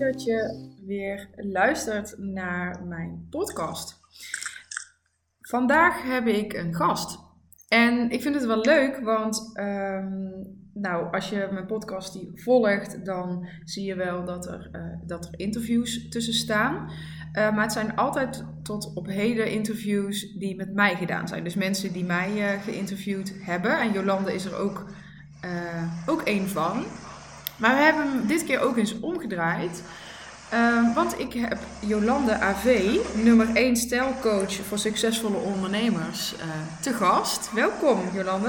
dat je weer luistert naar mijn podcast. Vandaag heb ik een gast. En ik vind het wel leuk, want ehm, nou, als je mijn podcast die volgt, dan zie je wel dat er, eh, dat er interviews tussen staan. Uh, maar het zijn altijd tot op heden interviews die met mij gedaan zijn. Dus mensen die mij uh, geïnterviewd hebben. En Jolande is er ook, ook één van. Maar we hebben hem dit keer ook eens omgedraaid. Uh, want ik heb Jolande AV, nummer 1 stijlcoach voor succesvolle ondernemers, uh, te gast. Welkom Jolande.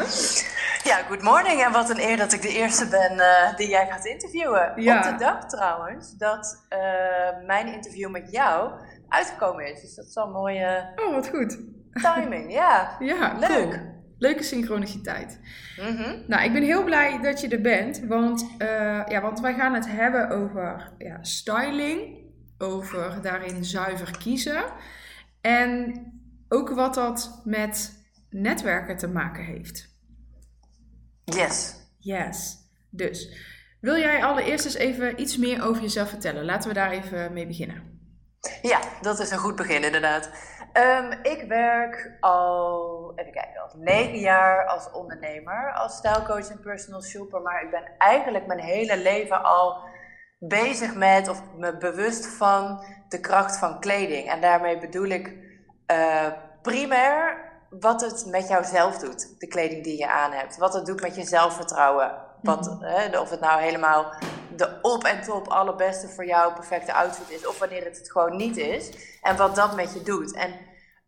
Ja, good morning. En wat een eer dat ik de eerste ben uh, die jij gaat interviewen. Ja. Op de dag trouwens dat mijn interview met jou uitgekomen is. Dus dat is al een mooie... Oh, wat goed. Timing, ja. ja, leuk. Leuke synchroniciteit. Mm Nou, ik ben heel blij dat je er bent, want, uh, ja, want wij gaan het hebben over ja, styling, over daarin zuiver kiezen en ook wat dat met netwerken te maken heeft. Yes. Yes. Dus, wil jij allereerst eens even iets meer over jezelf vertellen? Laten we daar even mee beginnen. Ja, dat is een goed begin inderdaad. Um, ik werk al, even kijken, al negen jaar als ondernemer, als stijlcoach en personal shopper. Maar ik ben eigenlijk mijn hele leven al bezig met, of me bewust van, de kracht van kleding. En daarmee bedoel ik uh, primair wat het met jouzelf doet, de kleding die je aan hebt. Wat het doet met je zelfvertrouwen. Wat, mm hè, of het nou helemaal de op en top allerbeste voor jou perfecte outfit is, of wanneer het het gewoon niet is. En wat dat met je doet. En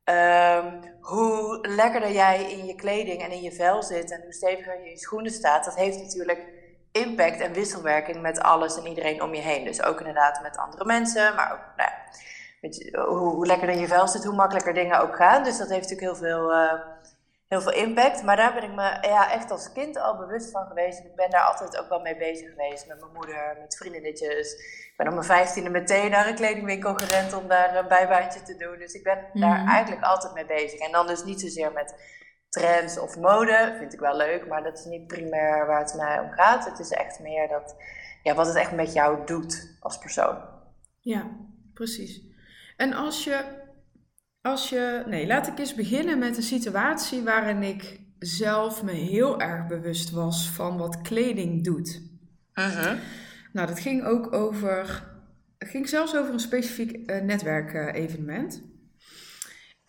um, hoe lekkerder jij in je kleding en in je vel zit en hoe steviger je in je schoenen staat, dat heeft natuurlijk impact en wisselwerking met alles en iedereen om je heen. Dus ook inderdaad met andere mensen, maar ook nou ja, hoe, hoe lekkerder je vel zit, hoe makkelijker dingen ook gaan. Dus dat heeft natuurlijk heel veel. Uh, heel veel impact. Maar daar ben ik me ja, echt als kind al bewust van geweest. En ik ben daar altijd ook wel mee bezig geweest. Met mijn moeder, met vriendinnetjes. Ik ben op mijn vijftiende meteen naar een kledingwinkel gerend om daar een bijbaantje te doen. Dus ik ben daar mhm. eigenlijk altijd mee bezig. En dan dus niet zozeer met trends of mode. Vind ik wel leuk, maar dat is niet primair waar het mij om gaat. Het is echt meer dat, ja, wat het echt met jou doet als persoon. Ja, precies. En als je als je, nee, laat ik eens beginnen met een situatie waarin ik zelf me heel erg bewust was van wat kleding doet. Uh Nou, dat ging ook over, ging zelfs over een specifiek uh, netwerkevenement.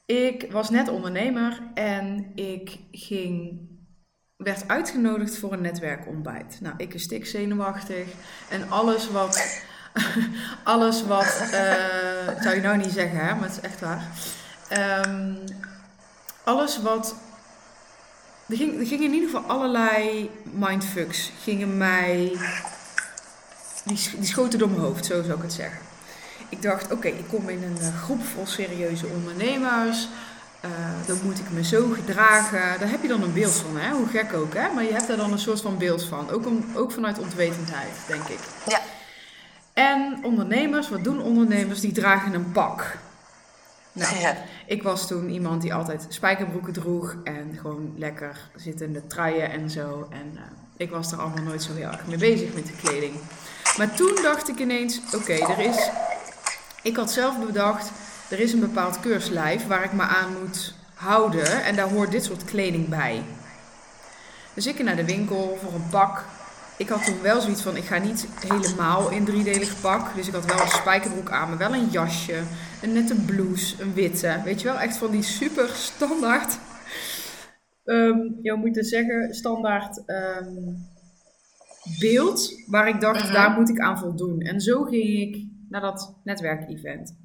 ik was net ondernemer en ik ging, werd uitgenodigd voor een netwerkontbijt. Nou, ik is stik zenuwachtig en alles wat, alles wat, uh, zou je nou niet zeggen hè, maar het is echt waar. Um, alles wat. Er, ging, gingen in ieder geval allerlei mindfucks. Gingen mij. Die, die schoten door mijn hoofd, zo zou ik het zeggen. Ik dacht, oké, ik kom in een uh, groep vol serieuze ondernemers. Uh, dan moet ik me zo gedragen. Daar heb je dan een beeld van, hè? hoe gek ook. Hè? Maar je hebt daar dan een soort van beeld van. Ook, om, ook vanuit ontwetendheid, denk ik. Ja. En ondernemers, wat doen ondernemers? Die dragen een pak. Nou, ja. ik was toen iemand die altijd spijkerbroeken droeg en gewoon lekker zittende truien en zo. En uh, ik was er allemaal nooit zo heel erg mee bezig met de kleding. Maar toen dacht ik ineens, oké, er is... Ik had zelf bedacht, er is een bepaald keurslijf waar ik me aan moet houden en daar hoort dit soort kleding bij. Dus ik ging naar de winkel voor een pak ik had toen wel zoiets van, ik ga niet helemaal in driedelig pak. Dus ik had wel een spijkerbroek aan, maar wel een jasje, een nette blouse, een witte. Weet je wel, echt van die super standaard, um, ja, moet ik zeggen, standaard um, beeld. Waar ik dacht, daar moet ik aan voldoen. En zo ging ik naar dat netwerkevent.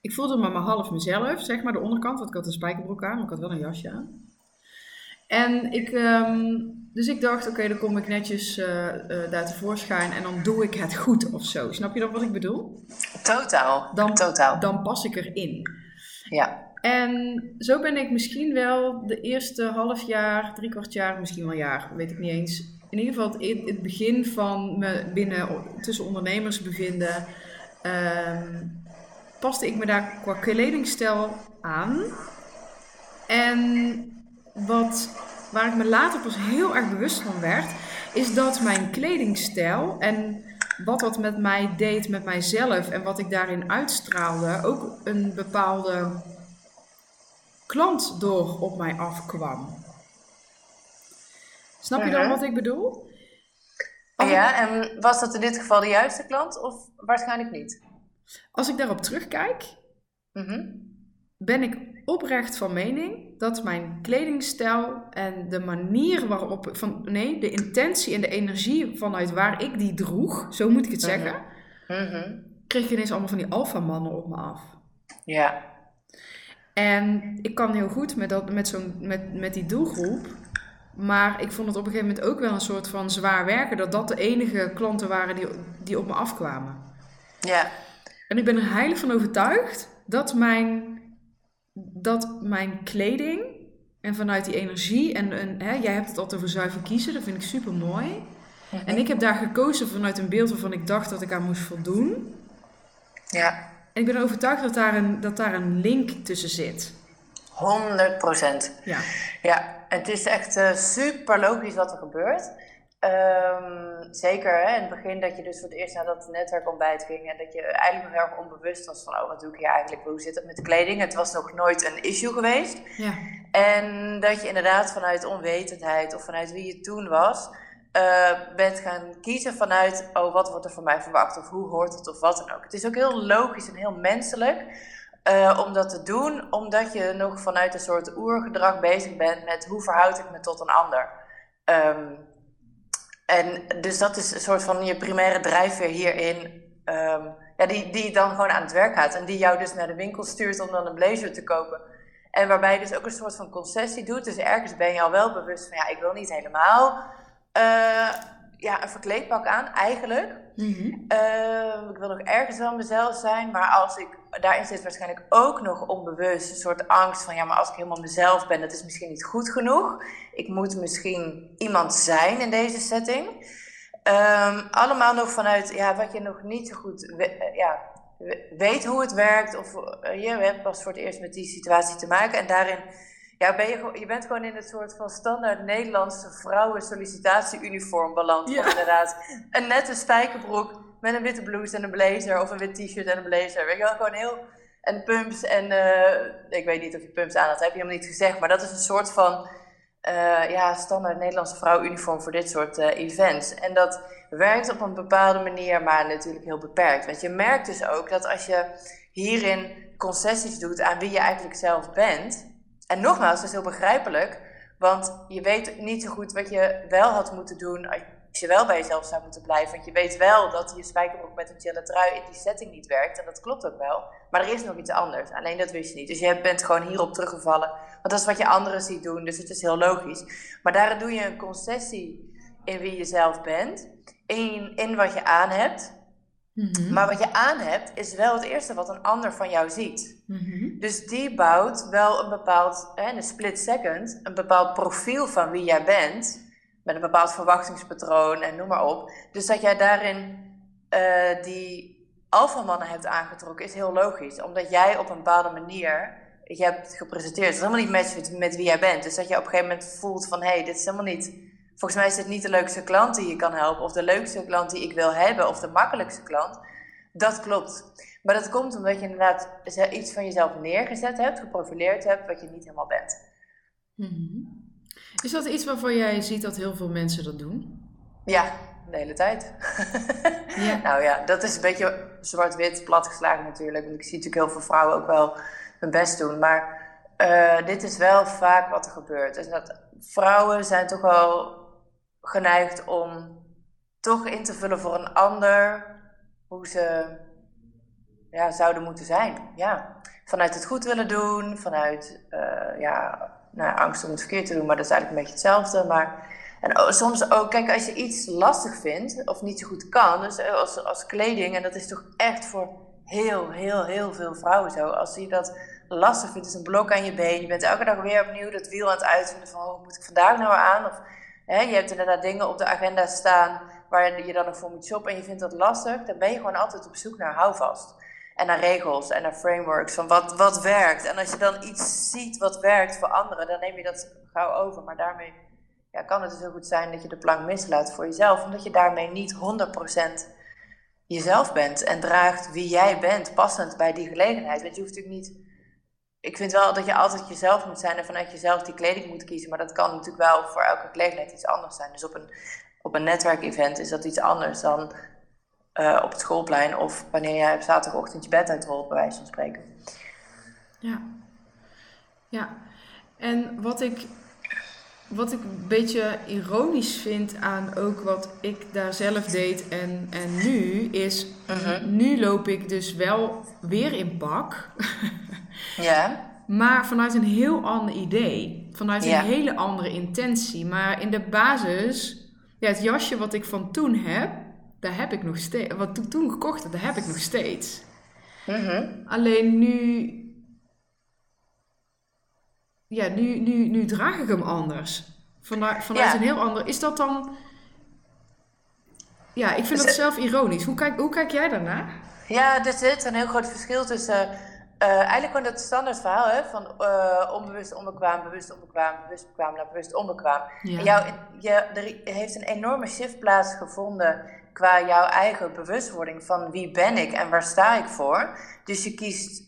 Ik voelde me maar half mezelf, zeg maar de onderkant, want ik had een spijkerbroek aan, maar ik had wel een jasje aan. En ik, um, dus ik dacht, oké, dan kom ik netjes uh, uh, daar tevoorschijn en dan doe ik het goed of zo. Snap je dan wat ik bedoel? Totaal. Dan, Totaal. dan pas ik erin. Ja. En zo ben ik misschien wel de eerste half jaar, drie kwart jaar, misschien wel jaar, weet ik niet eens. In ieder geval het, het begin van me binnen tussen ondernemers bevinden, um, paste ik me daar qua kledingstijl aan. En wat, waar ik me later pas heel erg bewust van werd, is dat mijn kledingstijl en wat dat met mij deed, met mijzelf en wat ik daarin uitstraalde, ook een bepaalde klant door op mij afkwam. Snap je dan wat ik bedoel? ja, en was dat in dit geval de juiste klant of waarschijnlijk niet? Als ik daarop terugkijk, mhm. ben ik oprecht van mening dat mijn kledingstijl en de manier waarop, van, nee, de intentie en de energie vanuit waar ik die droeg, zo moet ik het mhm. zeggen, mm kreeg je ineens allemaal van die alfamannen op me af. Ja. En ik kan heel goed met, dat, met, zo'n, met, met die doelgroep. Maar ik vond het op een gegeven moment ook wel een soort van zwaar werken. Dat dat de enige klanten waren die, die op me afkwamen. Ja. En ik ben er heilig van overtuigd dat mijn, dat mijn kleding en vanuit die energie... En, en hè, jij hebt het altijd over zuiver kiezen. Dat vind ik super mooi. Mhm. En ik heb daar gekozen vanuit een beeld waarvan ik dacht dat ik aan moest voldoen. Ja. En ik ben overtuigd dat daar een, dat daar een link tussen zit. 100 procent. Ja. Ja, het is echt uh, super logisch wat er gebeurt. Um, zeker hè, in het begin dat je dus voor het eerst naar dat netwerkontbijt ging en dat je eigenlijk nog heel erg onbewust was van, oh wat doe ik hier eigenlijk, hoe zit het met de kleding? Het was nog nooit een issue geweest. Ja. En dat je inderdaad vanuit onwetendheid of vanuit wie je toen was, uh, bent gaan kiezen vanuit, oh wat wordt er van mij verwacht of hoe hoort het of wat dan ook. Het is ook heel logisch en heel menselijk uh, om dat te doen, omdat je nog vanuit een soort oergedrag bezig bent met hoe verhoud ik me tot een ander. Um, en dus dat is een soort van je primaire drijfveer hierin, um, ja, die, die dan gewoon aan het werk gaat en die jou dus naar de winkel stuurt om dan een blazer te kopen. En waarbij je dus ook een soort van concessie doet. Dus ergens ben je al wel bewust van ja, ik wil niet helemaal uh, ja, een verkleedpak aan, eigenlijk. Mhm. Ehm, ik wil nog ergens wel mezelf zijn, maar als ik, daarin zit waarschijnlijk ook nog onbewust een soort angst van, ja, maar als ik helemaal mezelf ben, dat is misschien niet goed genoeg. Ik moet misschien iemand zijn in deze setting. Um, allemaal nog vanuit, ja, wat je nog niet zo goed eh, ja, weet hoe het werkt, of uh, je hebt pas voor het eerst met die situatie te maken en daarin ja, ben je, je bent gewoon in het soort van standaard Nederlandse vrouwen sollicitatieuniform beland. Ja. Inderdaad, een nette spijkerbroek met een witte blouse en een blazer. Of een wit t-shirt en een blazer. Weet je wel, gewoon heel... En pumps en... Uh, ik weet niet of je pumps aan had, heb je helemaal niet gezegd. Maar dat is een soort van... Uh, ja, standaard Nederlandse vrouwenuniform voor dit soort uh, events. En dat werkt op een bepaalde manier, maar natuurlijk heel beperkt. Want je merkt dus ook dat als je hierin concessies doet aan wie je eigenlijk zelf bent en nogmaals, dat is heel begrijpelijk, want je weet niet zo goed wat je wel had moeten doen je wel bij jezelf zou moeten blijven. Want je weet wel dat je spijkerbroek met een chille trui in die setting niet werkt. En dat klopt ook wel. Maar er is nog iets anders. Alleen dat wist je niet. Dus je bent gewoon hierop teruggevallen. Want dat is wat je anderen ziet doen. Dus het is heel logisch. Maar daarin doe je een concessie in wie je zelf bent. In, in wat je aan hebt. Mhm. Maar wat je aan hebt, is wel het eerste wat een ander van jou ziet. Mhm. Dus die bouwt wel een bepaald, in een split second, een bepaald profiel van wie jij bent. Met een bepaald verwachtingspatroon en noem maar op. Dus dat jij daarin uh, die alfamannen hebt aangetrokken, is heel logisch. Omdat jij op een bepaalde manier je hebt gepresenteerd. Het is helemaal niet matcht met wie jij bent. Dus dat je op een gegeven moment voelt van, hé, hey, dit is helemaal niet Volgens mij is het niet de leukste klant die je kan helpen, of de leukste klant die ik wil hebben, of de makkelijkste klant. Dat klopt. Maar dat komt omdat je inderdaad iets van jezelf neergezet hebt, geprofileerd hebt, wat je niet helemaal bent. Mhm. Is dat iets waarvan jij ziet dat heel veel mensen dat doen? Ja, de hele tijd. ja. nou ja, dat is een beetje zwart-wit platgeslagen natuurlijk. Want ik zie natuurlijk heel veel vrouwen ook wel hun best doen. Maar uh, dit is wel vaak wat er gebeurt. Dus dat vrouwen zijn toch wel geneigd om toch in te vullen voor een ander hoe ze ja, zouden moeten zijn. Ja. Vanuit het goed willen doen, vanuit uh, ja, nou, angst om het verkeerd te doen, maar dat is eigenlijk een beetje hetzelfde. Maar, en soms ook, kijk, als je iets lastig vindt of niet zo goed kan, dus eh, als, als kleding, en dat is toch echt voor heel, heel, heel veel vrouwen zo. Als je dat lastig vindt, is een blok aan je been, je bent elke dag weer opnieuw dat wiel aan het uitvinden van, hoe moet ik vandaag nou aan? Of Hè, je hebt inderdaad dingen op de agenda staan waar je dan nog voor moet shoppen en je vindt dat lastig, dan ben je gewoon altijd op zoek naar houvast. En naar regels en naar frameworks van wat, wat werkt. En als je dan iets ziet wat werkt voor anderen, dan neem je dat gauw over. Maar daarmee ja, kan het dus heel goed zijn dat je de plank mislaat voor jezelf, omdat je daarmee niet 100% jezelf bent en draagt wie jij bent, passend bij die gelegenheid. Want je hoeft natuurlijk niet. Ik vind wel dat je altijd jezelf moet zijn en vanuit jezelf die kleding moet kiezen. Maar dat kan natuurlijk wel voor elke gelegenheid iets anders zijn. Dus op een, op een netwerkevent is dat iets anders dan uh, op het schoolplein of wanneer jij op zaterdagochtend je bed uitrolt, bij wijze van spreken. Ja, ja. En wat ik, wat ik een beetje ironisch vind aan ook wat ik daar zelf deed en, en nu, is mhm. nu loop ik dus wel weer in pak. ja. Maar vanuit een heel ander idee. Vanuit een hele andere intentie. Maar in de basis, ja, het jasje wat ik van toen heb, daar heb ik nog steeds. Wat ik toen gekocht heb, daar heb ik nog steeds. Alleen nu. Ja, nu, nu, nu draag ik hem anders. Vanuit, vanuit een heel ander. Is dat dan. Ja, ik vind dus, dat zelf ironisch. Hoe kijk, hoe kijk jij daarnaar? Ja, er zit een heel groot verschil tussen. Uh, eigenlijk gewoon dat standaard verhaal hè, van uh, onbewust onbekwaam, bewust onbekwaam, bewust bekwaam naar bewust onbekwaam. Ja. En jou, je, er heeft een enorme shift plaatsgevonden qua jouw eigen bewustwording van wie ben ik en waar sta ik voor. Dus je kiest,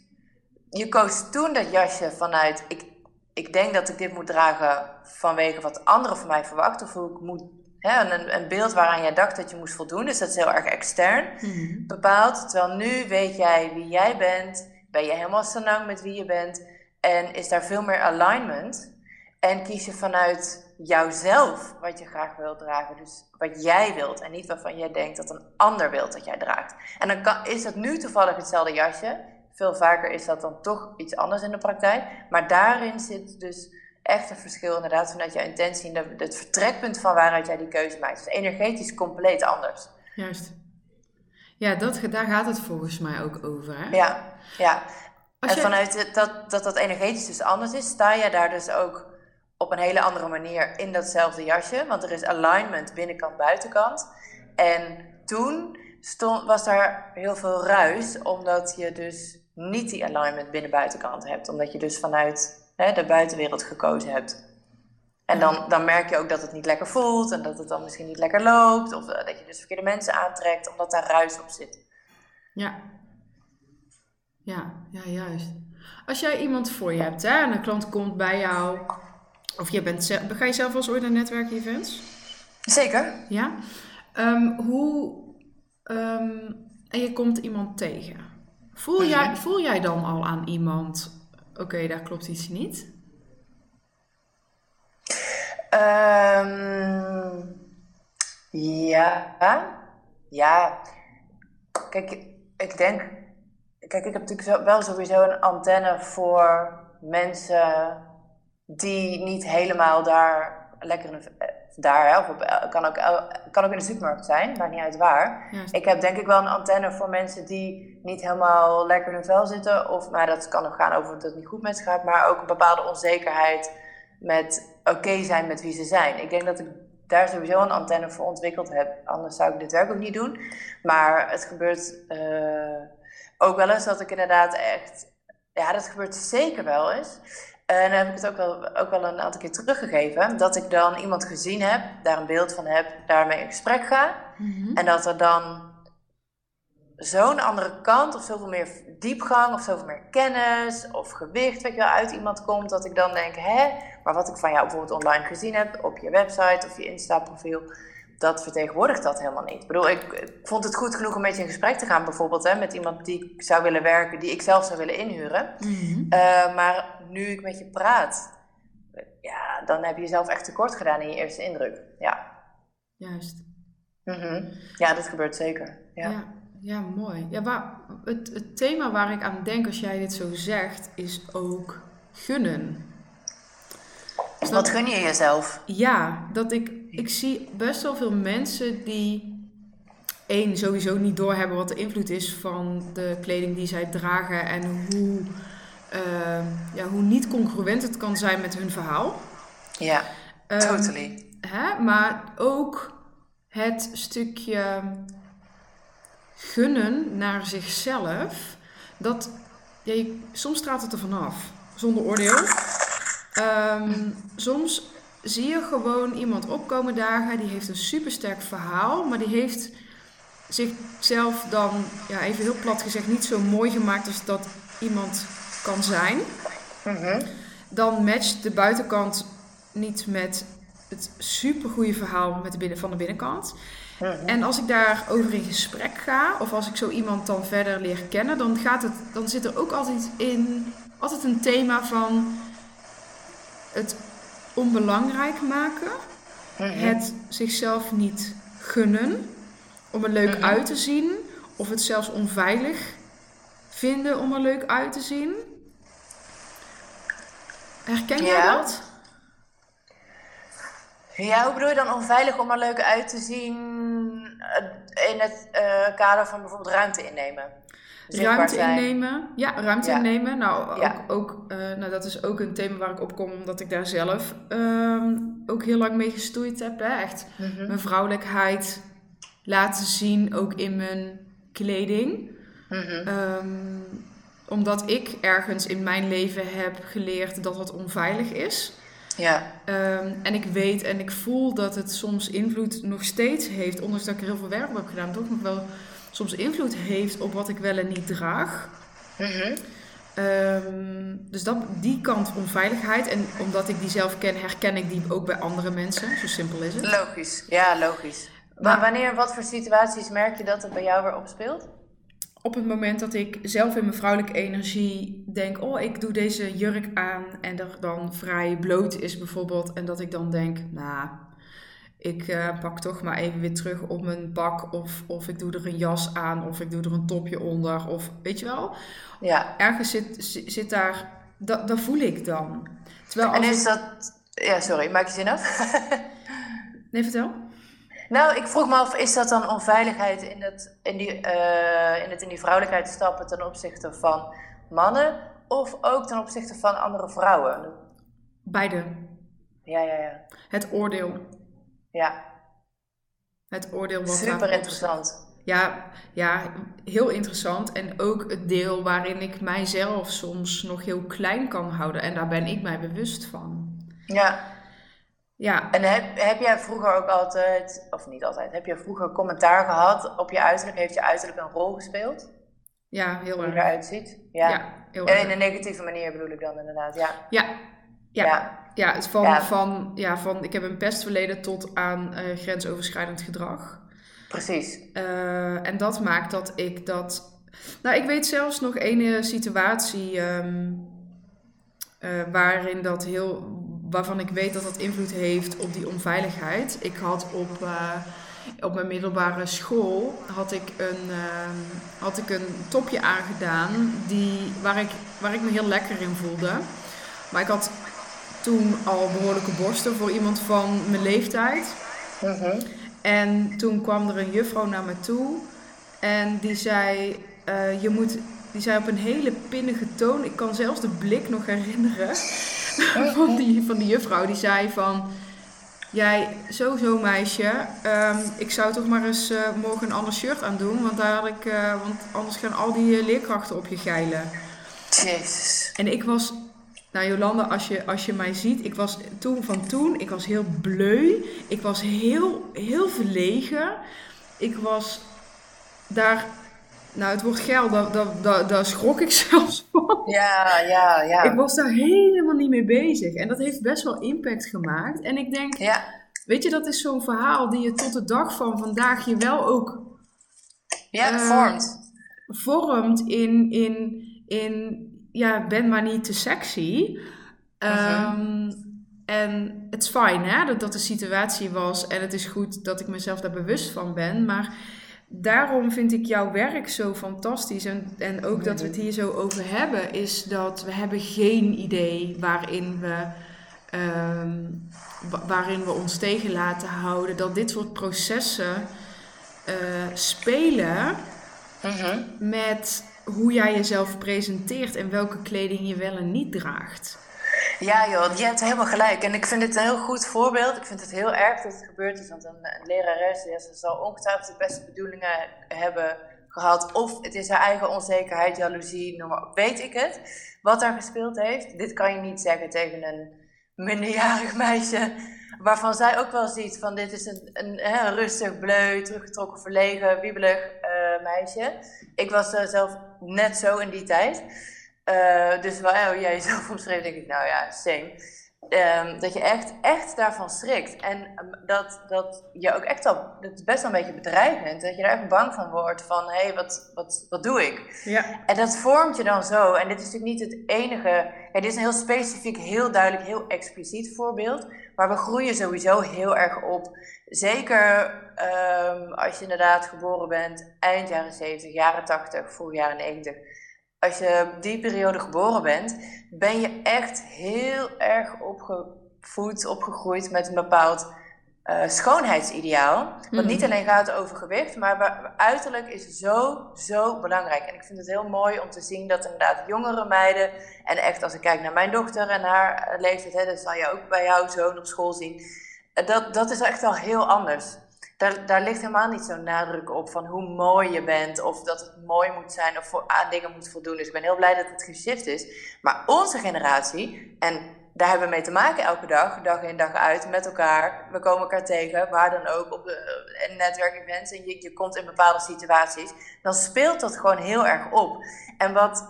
je koos toen dat jasje vanuit ik, ik denk dat ik dit moet dragen vanwege wat anderen van mij verwachten of hoe ik moet. Hè, een, een beeld waaraan jij dacht dat je moest voldoen. Dus dat is heel erg extern mm bepaald. Terwijl nu weet jij wie jij bent. Ben je helemaal lang met wie je bent. En is daar veel meer alignment. En kies je vanuit jouzelf wat je graag wilt dragen. Dus wat jij wilt en niet waarvan jij denkt dat een ander wilt dat jij draagt. En dan kan, is dat nu toevallig hetzelfde jasje. Veel vaker is dat dan toch iets anders in de praktijk. Maar daarin zit dus echt een verschil inderdaad vanuit jouw intentie en het vertrekpunt van waaruit jij die keuze maakt. Dus energetisch compleet anders. Juist. Ja, dat, daar gaat het volgens mij ook over. Hè? Ja, ja. en vanuit dat, dat dat energetisch dus anders is, sta je daar dus ook op een hele andere manier in datzelfde jasje. Want er is alignment binnenkant, buitenkant. En toen stond, was daar heel veel ruis, omdat je dus niet die alignment binnen buitenkant hebt. Omdat je dus vanuit hè, de buitenwereld gekozen hebt. En dan, dan merk je ook dat het niet lekker voelt en dat het dan misschien niet lekker loopt. Of eh, dat je dus verkeerde mensen aantrekt, omdat daar ruis op zit. Ja. Ja, ja, juist. Als jij iemand voor je hebt hè, en een klant komt bij jou of je bent, ga je zelf eens ooit naar netwerkevents? Zeker. Ja. Um, hoe, um, en je komt iemand tegen. Voel, jij, mhm. voel jij dan al aan iemand, oké, daar klopt iets niet? Um, ja. Ja. Kijk, ik denk... Kijk, ik heb natuurlijk wel sowieso een antenne voor mensen die niet helemaal daar lekker in de, eh, daar, of eh, kan, ook, kan ook in de supermarkt zijn, maar niet uit waar. Ik heb denk ik wel een antenne voor mensen die niet helemaal lekker in hun vel zitten. Of, maar dat kan ook gaan over dat het niet goed met ze gaat, maar ook een bepaalde onzekerheid met oké zijn met wie ze zijn. Ik denk dat ik daar sowieso een antenne voor ontwikkeld heb. Anders zou ik dit werk ook niet doen. Maar het gebeurt uh, ook wel eens dat ik inderdaad echt. Ja, dat gebeurt zeker wel eens. En dan heb ik het ook wel, ook wel een aantal keer teruggegeven. Dat ik dan iemand gezien heb, daar een beeld van heb, daarmee in gesprek ga. Mhm. En dat er dan zo'n andere kant of zoveel meer diepgang of zoveel meer kennis of gewicht weet je wel, uit iemand komt. Dat ik dan denk, hè, maar wat ik van jou bijvoorbeeld online gezien heb op je website of je Insta profiel dat vertegenwoordigt dat helemaal niet. Ik bedoel, ik, vond het goed genoeg om met je in gesprek te gaan, bijvoorbeeld hè, met iemand die ik zou willen werken, die ik zelf zou willen inhuren. Mhm. Eh, maar nu ik met je praat, ja, dan heb je jezelf echt tekort gedaan in je eerste indruk. Ja. Juist. Mhm. Ja, dat gebeurt zeker. Ja, ja, ja mooi. Ja, waar, het, het thema waar ik aan denk als jij dit zo zegt, is ook gunnen. Wat gun je jezelf? Ja, dat ik, ik zie best wel veel mensen die één sowieso niet doorhebben wat de invloed is van de kleding die zij dragen en hoe, uh, ja, hoe niet congruent het kan zijn met hun verhaal. Ja, um, totally. Hè? Maar ook het stukje gunnen naar zichzelf, dat ja, soms straalt het er vanaf, zonder oordeel. Um, soms zie je gewoon iemand opkomen dagen, die heeft een supersterk verhaal, maar die heeft zichzelf dan, ja, even heel plat gezegd, niet zo mooi gemaakt als dat iemand kan zijn. Mhm. Dan matcht de buitenkant niet met het supergoeie verhaal met de binnen, van de binnenkant. Mhm. En als ik daarover in gesprek ga, of als ik zo iemand dan verder leer kennen, dan, gaat het, dan zit er ook altijd in altijd een thema van het onbelangrijk maken, het zichzelf niet gunnen om er leuk uit te zien, of het zelfs onveilig vinden om er leuk uit te zien. Herken jij Ja. dat? Ja, hoe bedoel je dan onveilig om er leuk uit te zien eh, in het eh, kader van bijvoorbeeld ruimte innemen? Ruimte zijn. innemen. Ja, ruimte Ja. innemen. Nou, ook, Ja. ook, eh, nou, dat is ook een thema waar ik op kom, omdat ik daar zelf ehm, ook heel lang mee gestoeid heb. Hè? Echt Mhm. mijn vrouwelijkheid laten zien, ook in mijn kleding. Mhm. Ehm, omdat ik ergens in mijn leven heb geleerd dat het onveilig is. Ja. Ehm, en ik weet en ik voel dat het soms invloed nog steeds heeft, ondanks dat ik er heel veel werk op heb gedaan, toch nog wel soms invloed heeft op wat ik wel en niet draag. Ehm, dus dat, die kant onveiligheid. En omdat ik die zelf ken, herken ik die ook bij andere mensen. Zo simpel is het. Logisch. Ja, logisch. Maar Maar- wanneer, wat voor situaties merk je dat het bij jou weer opspeelt? Op het moment dat ik zelf in mijn vrouwelijke energie denk: Oh, ik doe deze jurk aan. En er dan vrij bloot is bijvoorbeeld. En dat ik dan denk: Nou, ik eh, pak toch maar even weer terug op mijn pak. Of, of ik doe er een jas aan. Of ik doe er een topje onder. Of weet je wel. Ja. Ergens zit, zit daar. Dat, dat voel ik dan. Terwijl En als is ik- dat... Ja, sorry, maak je zin af? Nee, vertel. Nou, ik vroeg me af, is dat dan onveiligheid in het in die, eh, in, het in die vrouwelijkheid stappen ten opzichte van mannen? Of ook ten opzichte van andere vrouwen? Beide. Ja, ja, ja. Het oordeel. Ja, Het oordeel wat super interessant. Ja, ja, heel interessant. En ook het deel waarin ik mijzelf soms nog heel klein kan houden. En daar ben ik mij bewust van. Ja, Ja, en heb, heb jij vroeger ook altijd, of niet altijd, heb jij vroeger commentaar gehad op je uiterlijk? Heeft je uiterlijk een rol gespeeld? ja heel Hoe je erg. eruit ziet? Ja. Ja, heel En in erg. een negatieve manier bedoel ik dan inderdaad, ja. Ja, ja, Ja. ja. het van, Ja. Van, ja, van ik heb een pestverleden tot aan eh, grensoverschrijdend gedrag. precies. Eh, en dat maakt dat ik dat. Nou, ik weet zelfs nog een situatie ehm, eh, waarin dat heel. Waarvan ik weet dat dat invloed heeft op die onveiligheid. Ik had op, eh, op mijn middelbare school had ik een, ehm, had ik een topje aangedaan die, waar, ik, waar ik me heel lekker in voelde. Maar ik had toen al behoorlijke borsten voor iemand van mijn leeftijd. Mhm. En toen kwam er een juffrouw naar me toe en die zei, eh, je moet, die zei op een hele pinnige toon, ik kan zelfs de blik nog herinneren van die, van die juffrouw, die zei van, jij, sowieso meisje, ehm, ik zou toch maar eens eh, morgen een ander shirt aan doen, want, daar had ik, eh, want anders gaan al die eh, leerkrachten op je geilen. Jezus. En ik was, nou Jolanda, als je, als je mij ziet, ik was toen van toen, ik was heel bleu. Ik was heel, heel verlegen. Ik was daar, nou het woord geil, daar, daar, daar, daar schrok ik zelfs van. Ja, ja, ja. Ik was daar helemaal niet mee bezig. En dat heeft best wel impact gemaakt. En ik denk, Ja, weet je, dat is zo'n verhaal die je tot de dag van vandaag je wel ook ja, Eh, vormt. vormt in, in, in ja, ben maar niet te sexy. Ehm, En het is fijn hè, dat dat de situatie was. En het is goed dat ik mezelf daar bewust van ben. Maar daarom vind ik jouw werk zo fantastisch. En, en ook dat we het hier zo over hebben, is dat we hebben geen idee waarin we. ehm, wa- waarin we ons tegen laten houden. Dat dit soort processen eh, spelen Mhm. met hoe jij jezelf presenteert en welke kleding je wel en niet draagt. Ja joh, je hebt helemaal gelijk. En ik vind het een heel goed voorbeeld. Ik vind het heel erg dat het gebeurd is. Want een, een lerares ja, ze zal ongetwijfeld de beste bedoelingen hebben gehad. Of het is haar eigen onzekerheid, jaloezie, noem maar op. Weet ik het. Wat daar gespeeld heeft. Dit kan je niet zeggen tegen een minderjarig meisje, waarvan zij ook wel ziet van dit is een, een, rustig, bleu, teruggetrokken, verlegen, wiebelig uh, meisje. Ik was uh, zelf net zo in die tijd. Uh, dus waar jij jezelf omschreef, denk ik, nou ja, same. Um, dat je echt, echt daarvan schrikt. En um, dat, dat je ook echt al, dat is best wel een beetje bedreigend, dat je er echt bang van wordt van, hé, hey, wat, wat, wat doe ik? Ja. En dat vormt je dan zo. En dit is natuurlijk niet het enige, ja, dit is een heel specifiek, heel duidelijk, heel expliciet voorbeeld. Maar we groeien sowieso heel erg op. Zeker um, als je inderdaad geboren bent eind jaren 70, jaren 80, voor jaren 90 als je die periode geboren bent, ben je echt heel erg opgevoed, opgegroeid met een bepaald uh, schoonheidsideaal. Wat niet mhm. alleen gaat over gewicht, maar uiterlijk is zo, zo belangrijk. En ik vind het heel mooi om te zien dat inderdaad jongere meiden, en echt als ik kijk naar mijn dochter en haar leeftijd, hè, dat zal je ook bij jouw zoon op school zien, dat, dat is echt al heel anders daar, ligt helemaal niet zo'n nadruk op van hoe mooi je bent of dat het mooi moet zijn of voor, aan dingen moet voldoen. Dus ik ben heel blij dat het geshift is. Maar onze generatie, en daar hebben we mee te maken elke dag, dag in dag uit, met elkaar. We komen elkaar tegen, waar dan ook, op de netwerkevents en je, je komt in bepaalde situaties. Dan speelt dat gewoon heel erg op. En wat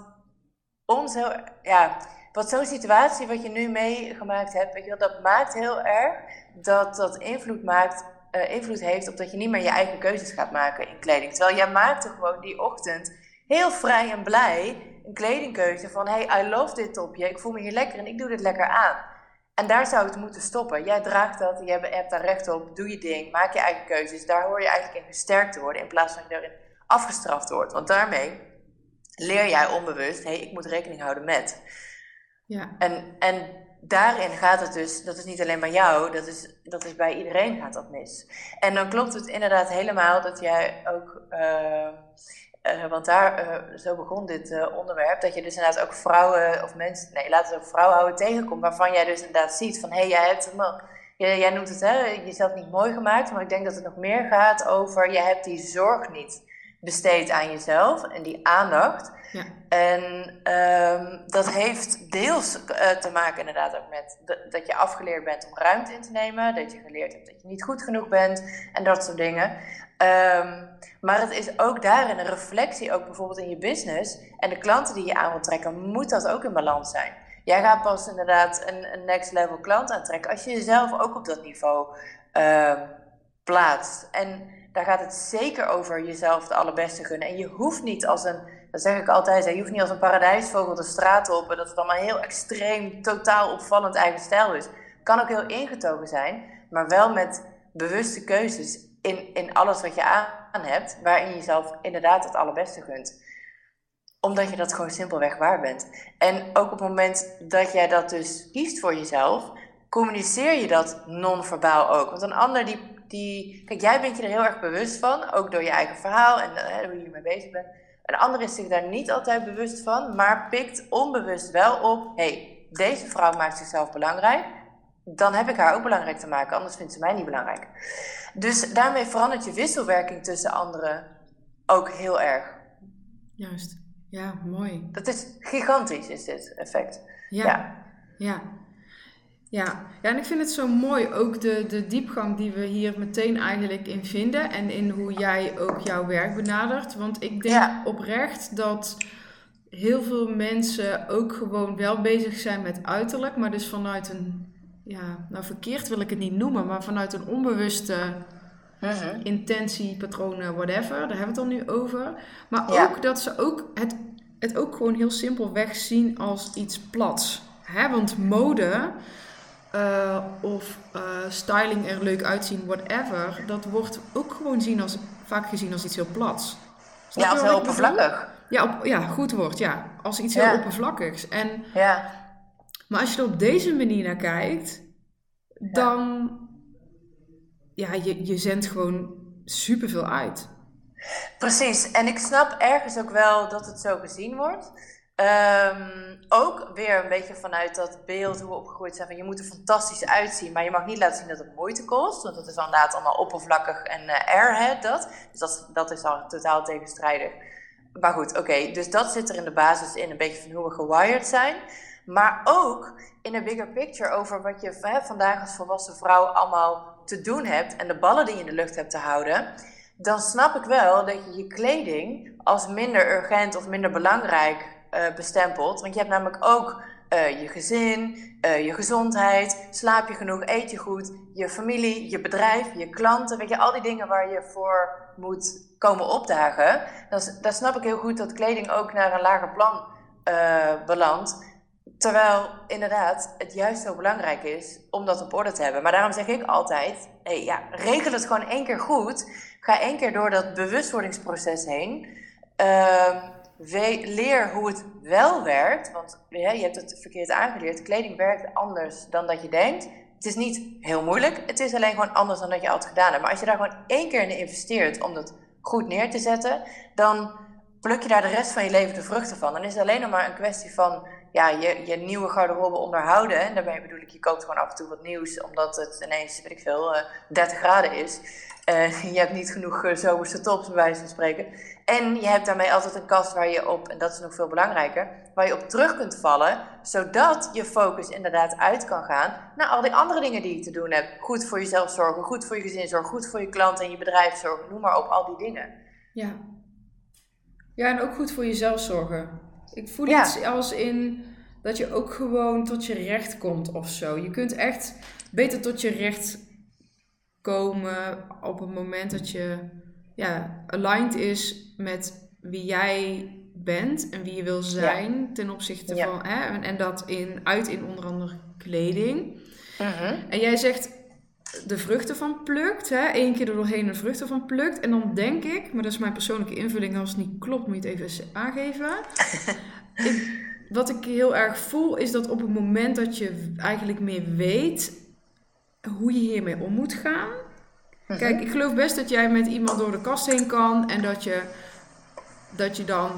ons ja, wat zo'n situatie wat je nu meegemaakt hebt, weet je wel, dat maakt heel erg dat dat invloed maakt uh, invloed heeft op dat je niet meer je eigen keuzes gaat maken in kleding. Terwijl jij maakte gewoon die ochtend heel vrij en blij een kledingkeuze van hey, I love dit topje, ik voel me hier lekker en ik doe dit lekker aan. En daar zou het moeten stoppen. Jij draagt dat, je hebt daar recht op, doe je ding, maak je eigen keuzes. Daar hoor je eigenlijk in gesterkt te worden in plaats van dat je erin afgestraft wordt. Want daarmee leer jij onbewust, hé, hey, ik moet rekening houden met. Ja. En, en daarin gaat het dus, dat is niet alleen bij jou, dat is, dat is bij iedereen gaat dat mis. En dan klopt het inderdaad helemaal dat jij ook, uh, uh, want daar, uh, zo begon dit onderwerp, dat je dus inderdaad ook vrouwen of mensen, nee, laten we ook vrouwen houden tegenkomt, waarvan jij dus inderdaad ziet van, hé, hey, jij hebt jij, jij noemt het, hè, jezelf niet mooi gemaakt, maar ik denk dat het nog meer gaat over, je hebt die zorg niet besteed aan jezelf en die aandacht. Ja. En um, dat heeft deels uh, te maken inderdaad ook met dat je afgeleerd bent om ruimte in te nemen, dat je geleerd hebt dat je niet goed genoeg bent en dat soort dingen. Um, maar het is ook daarin een reflectie, ook bijvoorbeeld in je business en de klanten die je aan wilt trekken, moet dat ook in balans zijn. Jij gaat pas inderdaad een, een next level klant aantrekken als je jezelf ook op dat niveau uh, plaatst. En daar gaat het zeker over jezelf de allerbeste gunnen. En je hoeft niet als een, dat zeg ik altijd, je hoeft niet als een paradijsvogel de straat op en dat het allemaal heel extreem, totaal opvallend eigen stijl is. Kan ook heel ingetogen zijn, maar wel met bewuste keuzes in, in alles wat je aan hebt, waarin je jezelf inderdaad het allerbeste gunt omdat je dat gewoon simpelweg waar bent. En ook op het moment dat jij dat dus kiest voor jezelf, communiceer je dat non-verbaal ook. Want een ander die die. Kijk, jij bent je er heel erg bewust van, ook door je eigen verhaal en uh, hoe je ermee bezig bent. Een ander is zich daar niet altijd bewust van, maar pikt onbewust wel op: hé, hey, deze vrouw maakt zichzelf belangrijk. Dan heb ik haar ook belangrijk te maken, anders vindt ze mij niet belangrijk. Dus daarmee verandert je wisselwerking tussen anderen ook heel erg. Juist, ja, mooi. Dat is gigantisch, is dit effect. ja. ja. ja. Ja. ja, en ik vind het zo mooi ook de, de diepgang die we hier meteen eigenlijk in vinden en in hoe jij ook jouw werk benadert. Want ik denk oprecht dat heel veel mensen ook gewoon wel bezig zijn met uiterlijk, maar dus vanuit een, ja, nou verkeerd wil ik het niet noemen, maar vanuit een onbewuste uh-huh. intentie, patronen, whatever, daar hebben we het dan nu over. Maar ook dat ze ook het, het ook gewoon heel simpelweg zien als iets plats. Hè? Want mode uh, of uh, styling er leuk uitzien, whatever, dat wordt ook gewoon zien als, vaak gezien als iets heel plats. ja, als heel oppervlakkig. Ja, op, ja, goed woord, ja. Als iets heel oppervlakkigs. En, ja. Maar als je er op deze manier naar kijkt, dan... Ja, je, je zendt gewoon superveel uit. Precies. En ik snap ergens ook wel dat het zo gezien wordt. Um, ook weer een beetje vanuit dat beeld hoe we opgegroeid zijn van je moet er fantastisch uitzien, maar je mag niet laten zien dat het moeite kost, want dat is inderdaad allemaal oppervlakkig en uh, airhead dat. Dus dat, dat is al totaal tegenstrijdig. Maar goed, oké, dus dat zit er in de basis in, een beetje van hoe we gewired zijn. Maar ook in een bigger picture over wat je hè, vandaag als volwassen vrouw allemaal te doen hebt en de ballen die je in de lucht hebt te houden. Dan snap ik wel dat je je kleding als minder urgent of minder belangrijk uh, bestempelt. Want je hebt namelijk ook uh, je gezin, uh, je gezondheid, slaap je genoeg, eet je goed, je familie, je bedrijf, je klanten, weet je, al die dingen waar je voor moet komen opdagen. Dan, snap ik heel goed dat kleding ook naar een lager plan belandt. Terwijl inderdaad het juist zo belangrijk is om dat op orde te hebben. Maar daarom zeg ik altijd: ja, regel het gewoon één keer goed. Ga één keer door dat bewustwordingsproces heen. Uh, leer hoe het wel werkt. Want je hebt het verkeerd aangeleerd. Kleding werkt anders dan dat je denkt. Het is niet heel moeilijk. Het is alleen gewoon anders dan dat je altijd gedaan hebt. Maar als je daar gewoon één keer in investeert om dat goed neer te zetten, dan pluk je daar de rest van je leven de vruchten van. Dan is het alleen nog maar een kwestie van ja, je, je nieuwe garderobe onderhouden. En daarmee bedoel ik, je koopt gewoon af en toe wat nieuws, omdat het ineens, weet ik veel, 30 eh, graden is. Uh, je hebt niet genoeg uh, zomerse tops, bij wijze van spreken. En je hebt daarmee altijd een kast waar je op, en dat is nog veel belangrijker, waar je op terug kunt vallen, zodat je focus inderdaad uit kan gaan naar al die andere dingen die je te doen hebt. Goed voor jezelf zorgen, goed voor je gezin zorgen, goed voor je klanten en je bedrijf zorgen, noem maar op, al die dingen. Ja. Ja, en ook goed voor jezelf zorgen. Ik voel ja. iets als in dat je ook gewoon tot je recht komt of zo. Je kunt echt beter tot je recht komen op het moment dat je ja, aligned is met wie jij bent en wie je wil zijn ten opzichte van. Hè, en, en, dat in, uit in onder andere kleding. Mhm. En jij zegt de vruchten van plukt, hè, één keer er doorheen de vruchten van plukt. En dan denk ik, maar dat is mijn persoonlijke invulling, als het niet klopt, moet je het even aangeven. wat ik heel erg voel, is dat op het moment dat je eigenlijk meer weet hoe je hiermee om moet gaan. Mhm. Kijk, ik geloof best dat jij met iemand door de kast heen kan en dat je, dat je dan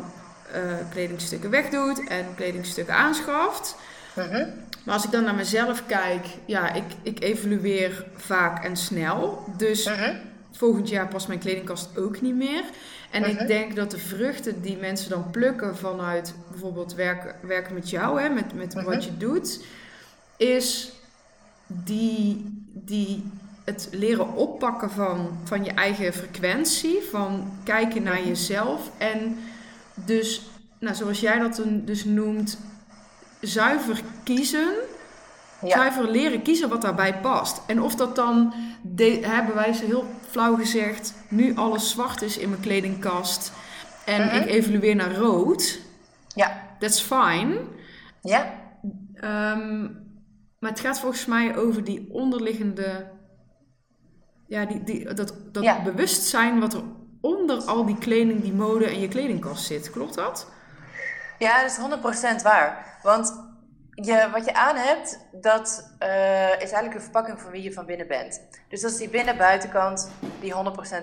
uh, kledingstukken wegdoet en kledingstukken aanschaft. Mhm. Maar als ik dan naar mezelf kijk, ja, ik, ik evolueer vaak en snel. Dus mhm. volgend jaar past mijn kledingkast ook niet meer. En ik denk dat de vruchten die mensen dan plukken vanuit bijvoorbeeld werken, werken met jou, hè, met, met wat je doet, is die, die het leren oppakken van, van je eigen frequentie, van kijken naar mhm. jezelf en dus, nou, zoals jij dat dus noemt, zuiver kiezen. Zuiver leren kiezen wat daarbij past. En of dat dan, de, hebben wij ze heel flauw gezegd, nu alles zwart is in mijn kledingkast en mhm. ik evolueer naar rood. Ja. That's fine. Ja. Um, maar het gaat volgens mij over die onderliggende, ja, die, die, dat, dat bewustzijn wat er onder al die kleding, die mode en je kledingkast zit. Klopt dat? Ja, dat is 100% waar. Want je, wat je aan hebt, dat uh, is eigenlijk een verpakking van wie je van binnen bent. Dus dat is die binnen-buitenkant, die 100%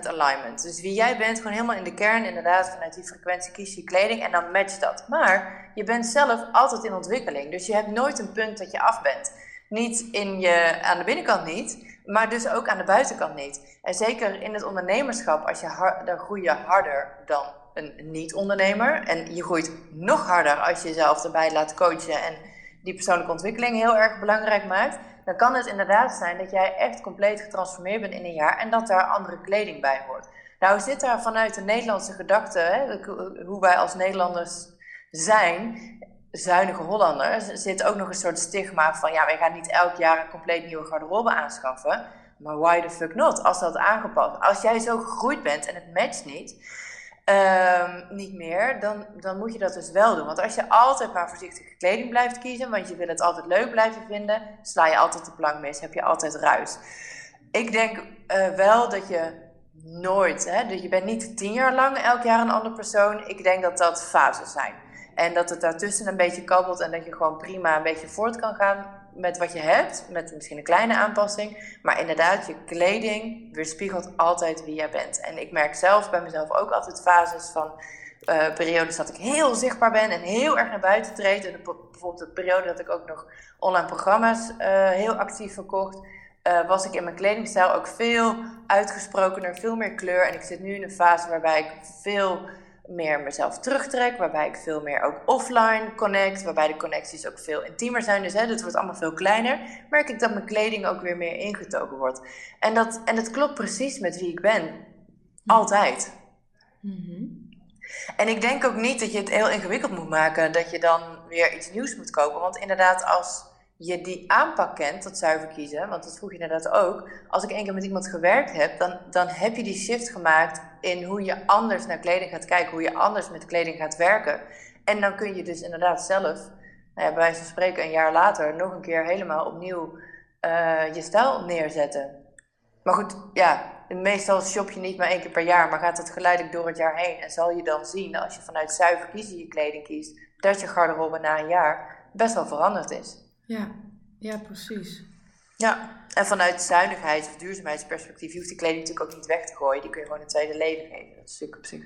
alignment. Dus wie jij bent, gewoon helemaal in de kern, inderdaad, vanuit die frequentie kies je kleding en dan matcht dat. Maar je bent zelf altijd in ontwikkeling. Dus je hebt nooit een punt dat je af bent. Niet in je, aan de binnenkant niet, maar dus ook aan de buitenkant niet. En zeker in het ondernemerschap, als je hard, dan groei je harder dan een niet-ondernemer. En je groeit nog harder als je jezelf erbij laat coachen en die persoonlijke ontwikkeling heel erg belangrijk maakt. Dan kan het inderdaad zijn dat jij echt compleet getransformeerd bent in een jaar en dat daar andere kleding bij hoort. Nou zit daar vanuit de Nederlandse gedachte, hè, hoe wij als Nederlanders zijn, zuinige Hollanders zit ook nog een soort stigma van ja, wij gaan niet elk jaar een compleet nieuwe garderobe aanschaffen. Maar why the fuck not? Als dat aangepast. Als jij zo gegroeid bent en het matcht niet, um, niet meer, dan, dan moet je dat dus wel doen. Want als je altijd maar voorzichtige kleding blijft kiezen, want je wil het altijd leuk blijven vinden, sla je altijd de plank mis, heb je altijd ruis. Ik denk uh, wel dat je nooit, hè, dus je bent niet tien jaar lang elk jaar een andere persoon. Ik denk dat dat fases zijn. En dat het daartussen een beetje kabbelt en dat je gewoon prima een beetje voort kan gaan met wat je hebt, met misschien een kleine aanpassing. Maar inderdaad, je kleding weerspiegelt altijd wie jij bent. En ik merk zelf bij mezelf ook altijd fases van uh, periodes dat ik heel zichtbaar ben en heel erg naar buiten treed. En bijvoorbeeld de periode dat ik ook nog online programma's uh, heel actief verkocht. Uh, was ik in mijn kledingstijl ook veel uitgesprokener, veel meer kleur. En ik zit nu in een fase waarbij ik veel meer mezelf terugtrek, waarbij ik veel meer ook offline connect, waarbij de connecties ook veel intiemer zijn. Dus hè, het wordt allemaal veel kleiner. Merk ik dat mijn kleding ook weer meer ingetogen wordt. En dat, en dat klopt precies met wie ik ben. Altijd. Mhm. En ik denk ook niet dat je het heel ingewikkeld moet maken, dat je dan weer iets nieuws moet kopen. Want inderdaad, als je die aanpak kent, dat zuiver kiezen, want dat vroeg je inderdaad ook. Als ik één keer met iemand gewerkt heb, dan, dan heb je die shift gemaakt in hoe je anders naar kleding gaat kijken, hoe je anders met kleding gaat werken. En dan kun je dus inderdaad zelf, nou bij wijze van spreken, een jaar later nog een keer helemaal opnieuw uh, je stijl neerzetten. Maar goed, ja, meestal shop je niet maar één keer per jaar, maar gaat het geleidelijk door het jaar heen. En zal je dan zien, als je vanuit zuiver kiezen je kleding kiest, dat je garderobe na een jaar best wel veranderd is. Ja, ja precies. Ja, en vanuit zuinigheids- of duurzaamheidsperspectief, je hoeft die kleding natuurlijk ook niet weg te gooien. Die kun je gewoon een tweede leven geven. Dat is natuurlijk op zich.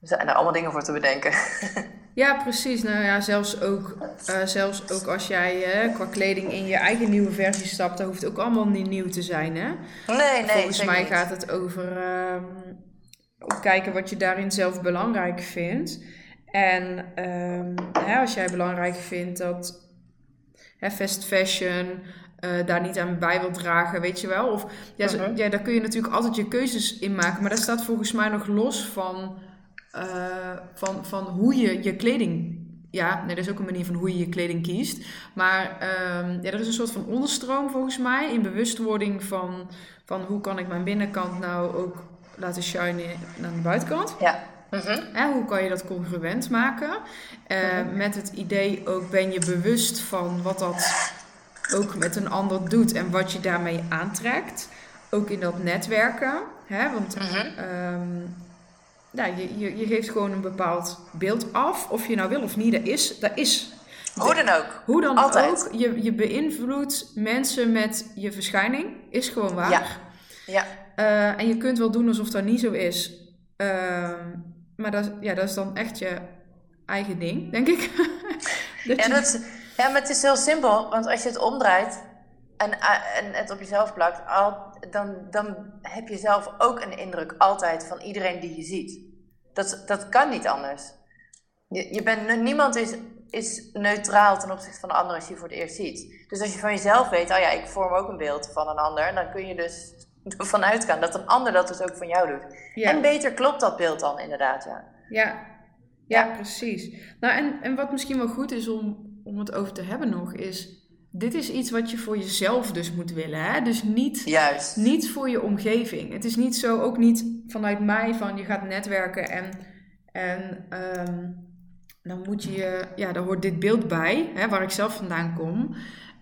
Er zijn er allemaal dingen voor te bedenken. Ja, precies. Nou ja, zelfs ook, uh, zelfs ook als jij uh, qua kleding in je eigen nieuwe versie stapt, dat hoeft ook allemaal niet nieuw te zijn, hè? Nee, nee. Volgens mij gaat het over uh, kijken wat je daarin zelf belangrijk vindt. En ehm, hè, als jij belangrijk vindt dat hè, fast fashion uh, daar niet aan bij wil dragen, weet je wel. Of ja, uh ja, daar kun je natuurlijk altijd je keuzes in maken. Maar dat staat volgens mij nog los van, uh, van, van hoe je je kleding. Ja, nee, dat is ook een manier van hoe je je kleding kiest. Maar um, ja, er is een soort van onderstroom volgens mij in bewustwording van, van hoe kan ik mijn binnenkant nou ook laten shinen naar de buitenkant. Ja. Uh hoe kan je dat congruent maken? Uh, met het idee ook ben je bewust van wat dat ook met een ander doet en wat je daarmee aantrekt. Ook in dat netwerken. Hè? Want um, nou, je, je, je geeft gewoon een bepaald beeld af. Of je nou wil of niet, dat is. Dat is hoe dan ook. Hoe dan Altijd. ook. Je, je beïnvloedt mensen met je verschijning. Is gewoon waar. Ja. ja. Uh, en je kunt wel doen alsof dat niet zo is. Uh, maar dat, ja, dat is dan echt je eigen ding, denk ik. dat ja, dat ja, maar het is heel simpel. Want als je het omdraait en, en het op jezelf plakt, al, dan, dan heb je zelf ook een indruk altijd van iedereen die je ziet. Dat, dat kan niet anders. Je, je bent, niemand is, is neutraal ten opzichte van de ander als je voor het eerst ziet. Dus als je van jezelf weet, oh ja, ik vorm ook een beeld van een ander, dan kun je dus ervan uitgaan dat een ander dat dus ook van jou doet. En beter klopt dat beeld dan inderdaad, ja. Ja, ja, precies. Nou, en, en wat misschien wel goed is om, om het over te hebben nog, is... Dit is iets wat je voor jezelf dus moet willen. Hè? Dus niet, Juist. niet voor je omgeving. Het is niet zo, ook niet vanuit mij, van je gaat netwerken en, en um, dan moet je, ja, daar hoort dit beeld bij, hè, waar ik zelf vandaan kom.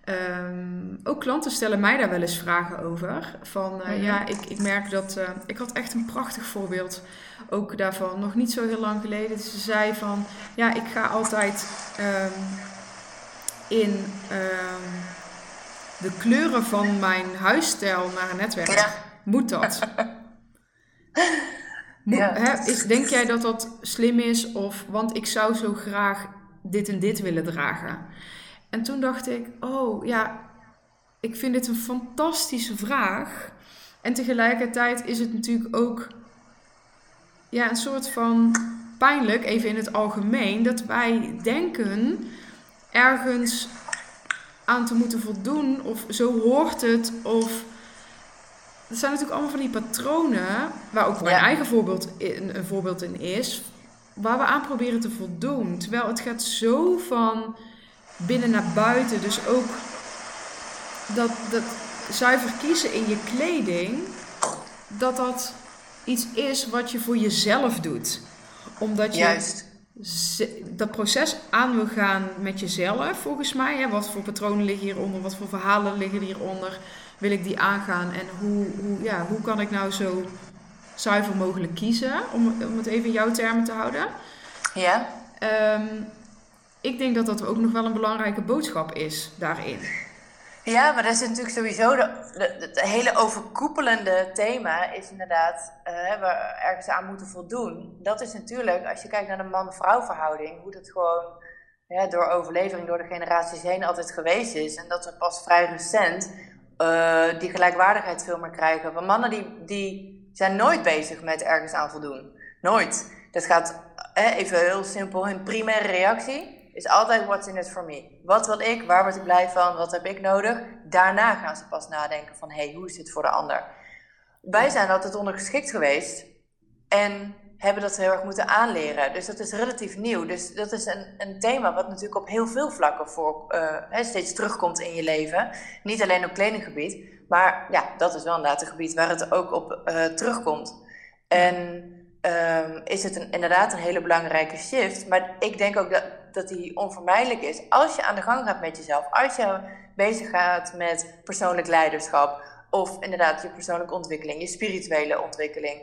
Um, ook klanten stellen mij daar wel eens vragen over. Van uh, ja, ik, ik merk dat. Uh, ik had echt een prachtig voorbeeld ook daarvan, nog niet zo heel lang geleden. Ze zei van ja, ik ga altijd um, in um, de kleuren van mijn huisstijl naar een netwerk. Ja. Moet dat? Moet, ja. hè, is, denk jij dat dat slim is? Of want ik zou zo graag dit en dit willen dragen. En toen dacht ik, oh ja, ik vind dit een fantastische vraag. En tegelijkertijd is het natuurlijk ook ja, een soort van pijnlijk, even in het algemeen, dat wij denken ergens aan te moeten voldoen, of zo hoort het, of. Dat zijn natuurlijk allemaal van die patronen, waar ook mijn eigen voorbeeld in, een voorbeeld in is, waar we aan proberen te voldoen. Terwijl het gaat zo van binnen naar buiten. Dus ook dat, dat zuiver kiezen in je kleding, dat dat iets is wat je voor jezelf doet. Omdat je Juist. dat proces aan wil gaan met jezelf, volgens mij. Hè? Wat voor patronen liggen hieronder, wat voor verhalen liggen hieronder. Wil ik die aangaan en hoe, hoe, ja, hoe kan ik nou zo zuiver mogelijk kiezen, om, om het even in jouw termen te houden. Ja. Um, ik denk dat dat ook nog wel een belangrijke boodschap is daarin. Ja, maar dat is natuurlijk sowieso het hele overkoepelende thema is inderdaad uh, we ergens aan moeten voldoen. Dat is natuurlijk, als je kijkt naar de man-vrouw verhouding, hoe dat gewoon door overlevering, door de generaties heen altijd geweest is. En dat we pas vrij recent uh, die gelijkwaardigheid veel meer krijgen. Want mannen die, die zijn nooit bezig met ergens aan voldoen. Nooit. Dat gaat even heel simpel. Hun primaire reactie is altijd what's in it for me. Wat wil ik? Waar word ik blij van? Wat heb ik nodig? Daarna gaan ze pas nadenken van, hey, hoe is dit voor de ander? Wij zijn altijd ondergeschikt geweest en hebben dat heel erg moeten aanleren. Dus dat is relatief nieuw. Dus dat is een, een thema wat natuurlijk op heel veel vlakken voor, uh, steeds terugkomt in je leven. Niet alleen op kledinggebied, maar ja, dat is wel inderdaad een gebied waar het ook op uh, terugkomt. En um, is het inderdaad een hele belangrijke shift. Maar ik denk ook dat, dat die onvermijdelijk is. Als je aan de gang gaat met jezelf, als je bezig gaat met persoonlijk leiderschap, of inderdaad je persoonlijke ontwikkeling, je spirituele ontwikkeling,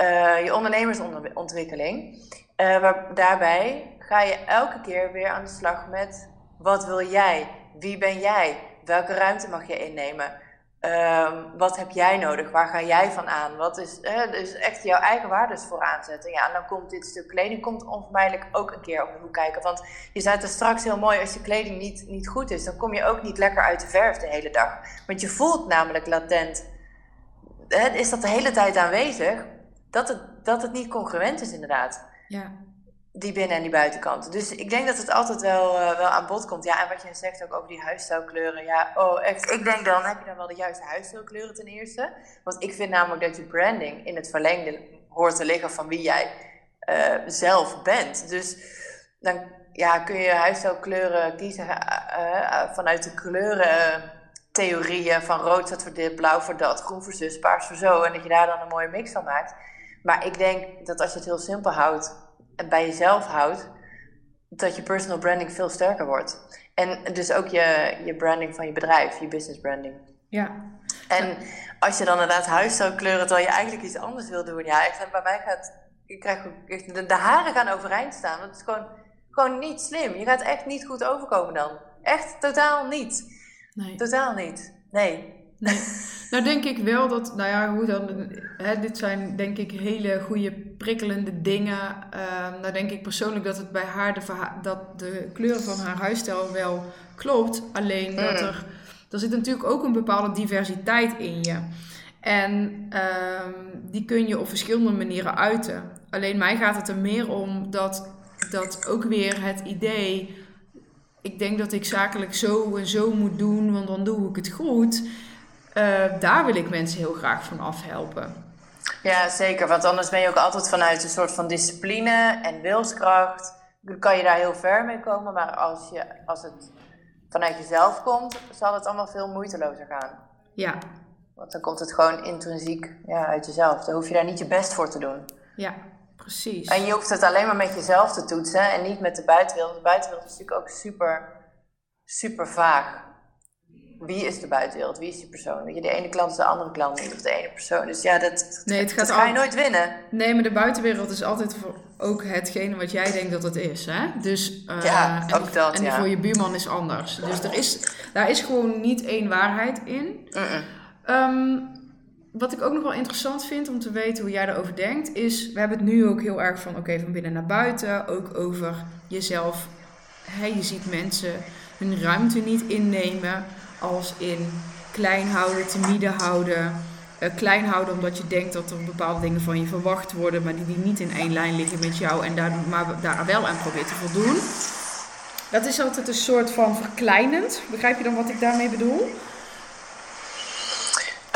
uh, je ondernemersontwikkeling. Waar, daarbij ga je elke keer weer aan de slag met wat wil jij? Wie ben jij? Welke ruimte mag je innemen? Uh, wat heb jij nodig? Waar ga jij van aan? Wat is dus echt jouw eigen waardes voor aanzetten? Ja, en dan komt dit stuk kleding komt onvermijdelijk ook een keer op de hoek kijken. Want je zei het straks heel mooi, als je kleding niet, niet goed is, dan kom je ook niet lekker uit de verf de hele dag. Want je voelt namelijk latent, is dat de hele tijd aanwezig, dat het, dat het niet congruent is inderdaad. Ja. Die binnen- en die buitenkant. Dus ik denk dat het altijd wel, uh, wel aan bod komt. Ja, en wat je zegt ook over die huisstijlkleuren. Ja, oh echt. Ik denk dan heb je dan wel de juiste huisstijlkleuren ten eerste. Want ik vind namelijk dat je branding in het verlengde hoort te liggen van wie jij uh, zelf bent. Dus dan ja, kun je huisstijlkleuren kiezen uh, vanuit de kleurentheorieën van rood staat voor dit, blauw voor dat, groen voor zus, paars voor zo. En dat je daar dan een mooie mix van maakt. Maar ik denk dat als je het heel simpel houdt bij jezelf houdt, dat je personal branding veel sterker wordt. En dus ook je, je branding van je bedrijf, je business branding. Ja. En als je dan inderdaad huis zou kleuren terwijl je eigenlijk iets anders wil doen. Ja, ik bij mij gaat, ik krijg de, de haren gaan overeind staan. Dat is gewoon, gewoon niet slim. Je gaat echt niet goed overkomen dan. Echt totaal niet. Nee. Totaal niet. Nee. Nee. nou denk ik wel dat, nou ja, hoe dan, hè, dit zijn denk ik hele goede prikkelende dingen. Uh, nou denk ik persoonlijk dat het bij haar, de, dat de kleuren van haar huisstijl wel klopt. Alleen dat mm. er, er zit natuurlijk ook een bepaalde diversiteit in je. En uh, die kun je op verschillende manieren uiten. Alleen mij gaat het er meer om dat, dat ook weer het idee ik denk dat ik zakelijk zo en zo moet doen, want dan doe ik het goed. Uh, daar wil ik mensen heel graag van afhelpen. Ja, zeker. Want anders ben je ook altijd vanuit een soort van discipline en wilskracht. Dan kan je daar heel ver mee komen. Maar als, je, als het vanuit jezelf komt, zal het allemaal veel moeitelozer gaan. Ja. Want dan komt het gewoon intrinsiek ja, uit jezelf. Dan hoef je daar niet je best voor te doen. Ja, precies. En je hoeft het alleen maar met jezelf te toetsen en niet met de buitenwereld. De buitenwereld is natuurlijk ook super, super vaag wie is de buitenwereld? Wie is die persoon? Weet je, de ene klant is de andere klant niet, of de ene persoon. Dus ja, dat, nee, het gaat dat ga je nooit winnen. Nee, maar de buitenwereld is altijd voor ook hetgene wat jij denkt dat het is. Hè? Dus, uh, ja, en, ook dat, En voor je buurman is anders. Dus er is, daar is gewoon niet één waarheid in. Um, wat ik ook nog wel interessant vind om te weten hoe jij erover denkt, is... We hebben het nu ook heel erg van, oké, van binnen naar buiten. Ook over jezelf. Hey, je ziet mensen hun ruimte niet innemen als in klein houden, timide houden. Uh, klein houden omdat je denkt dat er bepaalde dingen van je verwacht worden, maar die, die niet in één lijn liggen met jou en daar, maar daar wel aan probeert te voldoen. Dat is altijd een soort van verkleinend. Begrijp je dan wat ik daarmee bedoel?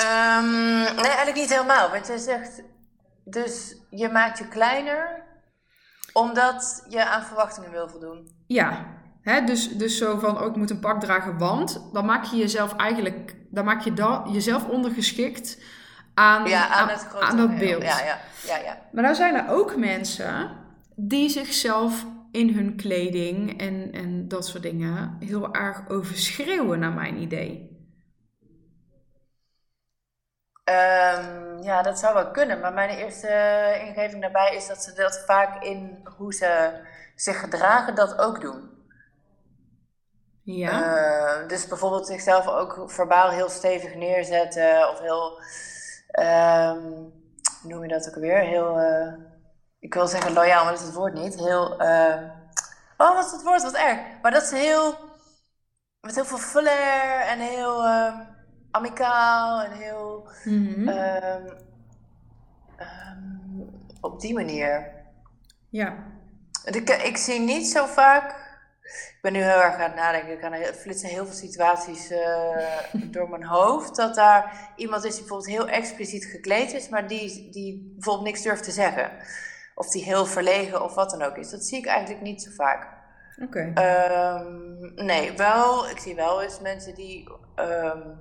Um, nee, eigenlijk niet helemaal. Want je zegt, dus je maakt je kleiner omdat je aan verwachtingen wil voldoen. Ja, Hè, dus, dus zo van, oh, ik moet een pak dragen, want dan maak je jezelf eigenlijk, dan maak je dat, jezelf ondergeschikt aan, ja, aan, het aan dat beeld. Ja, ja, ja, ja. Maar nou zijn er ook mensen die zichzelf in hun kleding en, en dat soort dingen heel erg overschreeuwen, naar mijn idee. Um, ja, dat zou wel kunnen. Maar mijn eerste ingeving daarbij is dat ze dat vaak in hoe ze zich gedragen dat ook doen. Ja. Uh, dus bijvoorbeeld zichzelf ook verbaal heel stevig neerzetten of heel, um, hoe noem je dat ook weer? Heel, uh, ik wil zeggen loyaal, maar dat is het woord niet. Heel, uh, oh wat is het woord, wat erg. Maar dat is heel, met heel veel flair en heel um, amicaal en heel, mm -hmm. um, op die manier. Ja. Ik, ik zie niet zo vaak. Ik ben nu heel erg aan het nadenken. Ik flitsen heel veel situaties uh, door mijn hoofd. Dat daar iemand is die bijvoorbeeld heel expliciet gekleed is, maar die, die bijvoorbeeld niks durft te zeggen. Of die heel verlegen of wat dan ook is. Dat zie ik eigenlijk niet zo vaak. Oké. Ehm, nee, wel. Ik zie wel eens mensen die um,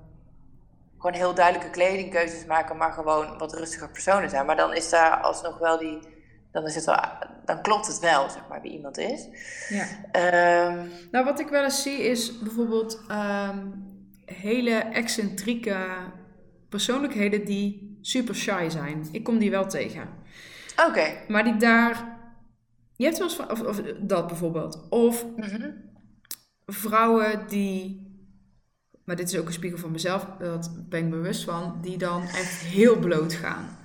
gewoon heel duidelijke kledingkeuzes maken, maar gewoon wat rustiger personen zijn. Maar dan is daar alsnog wel die. Dan, is het wel, dan klopt het wel, zeg maar, wie iemand is. Ja. Ehm, nou, wat ik wel eens zie is bijvoorbeeld hele excentrieke persoonlijkheden die super shy zijn. Ik kom die wel tegen. Oké. Maar die daar. Je hebt wel eens van, of, of dat bijvoorbeeld. Of Mhm. vrouwen die. Maar dit is ook een spiegel van mezelf, dat ben ik bewust van, die dan echt heel bloot gaan.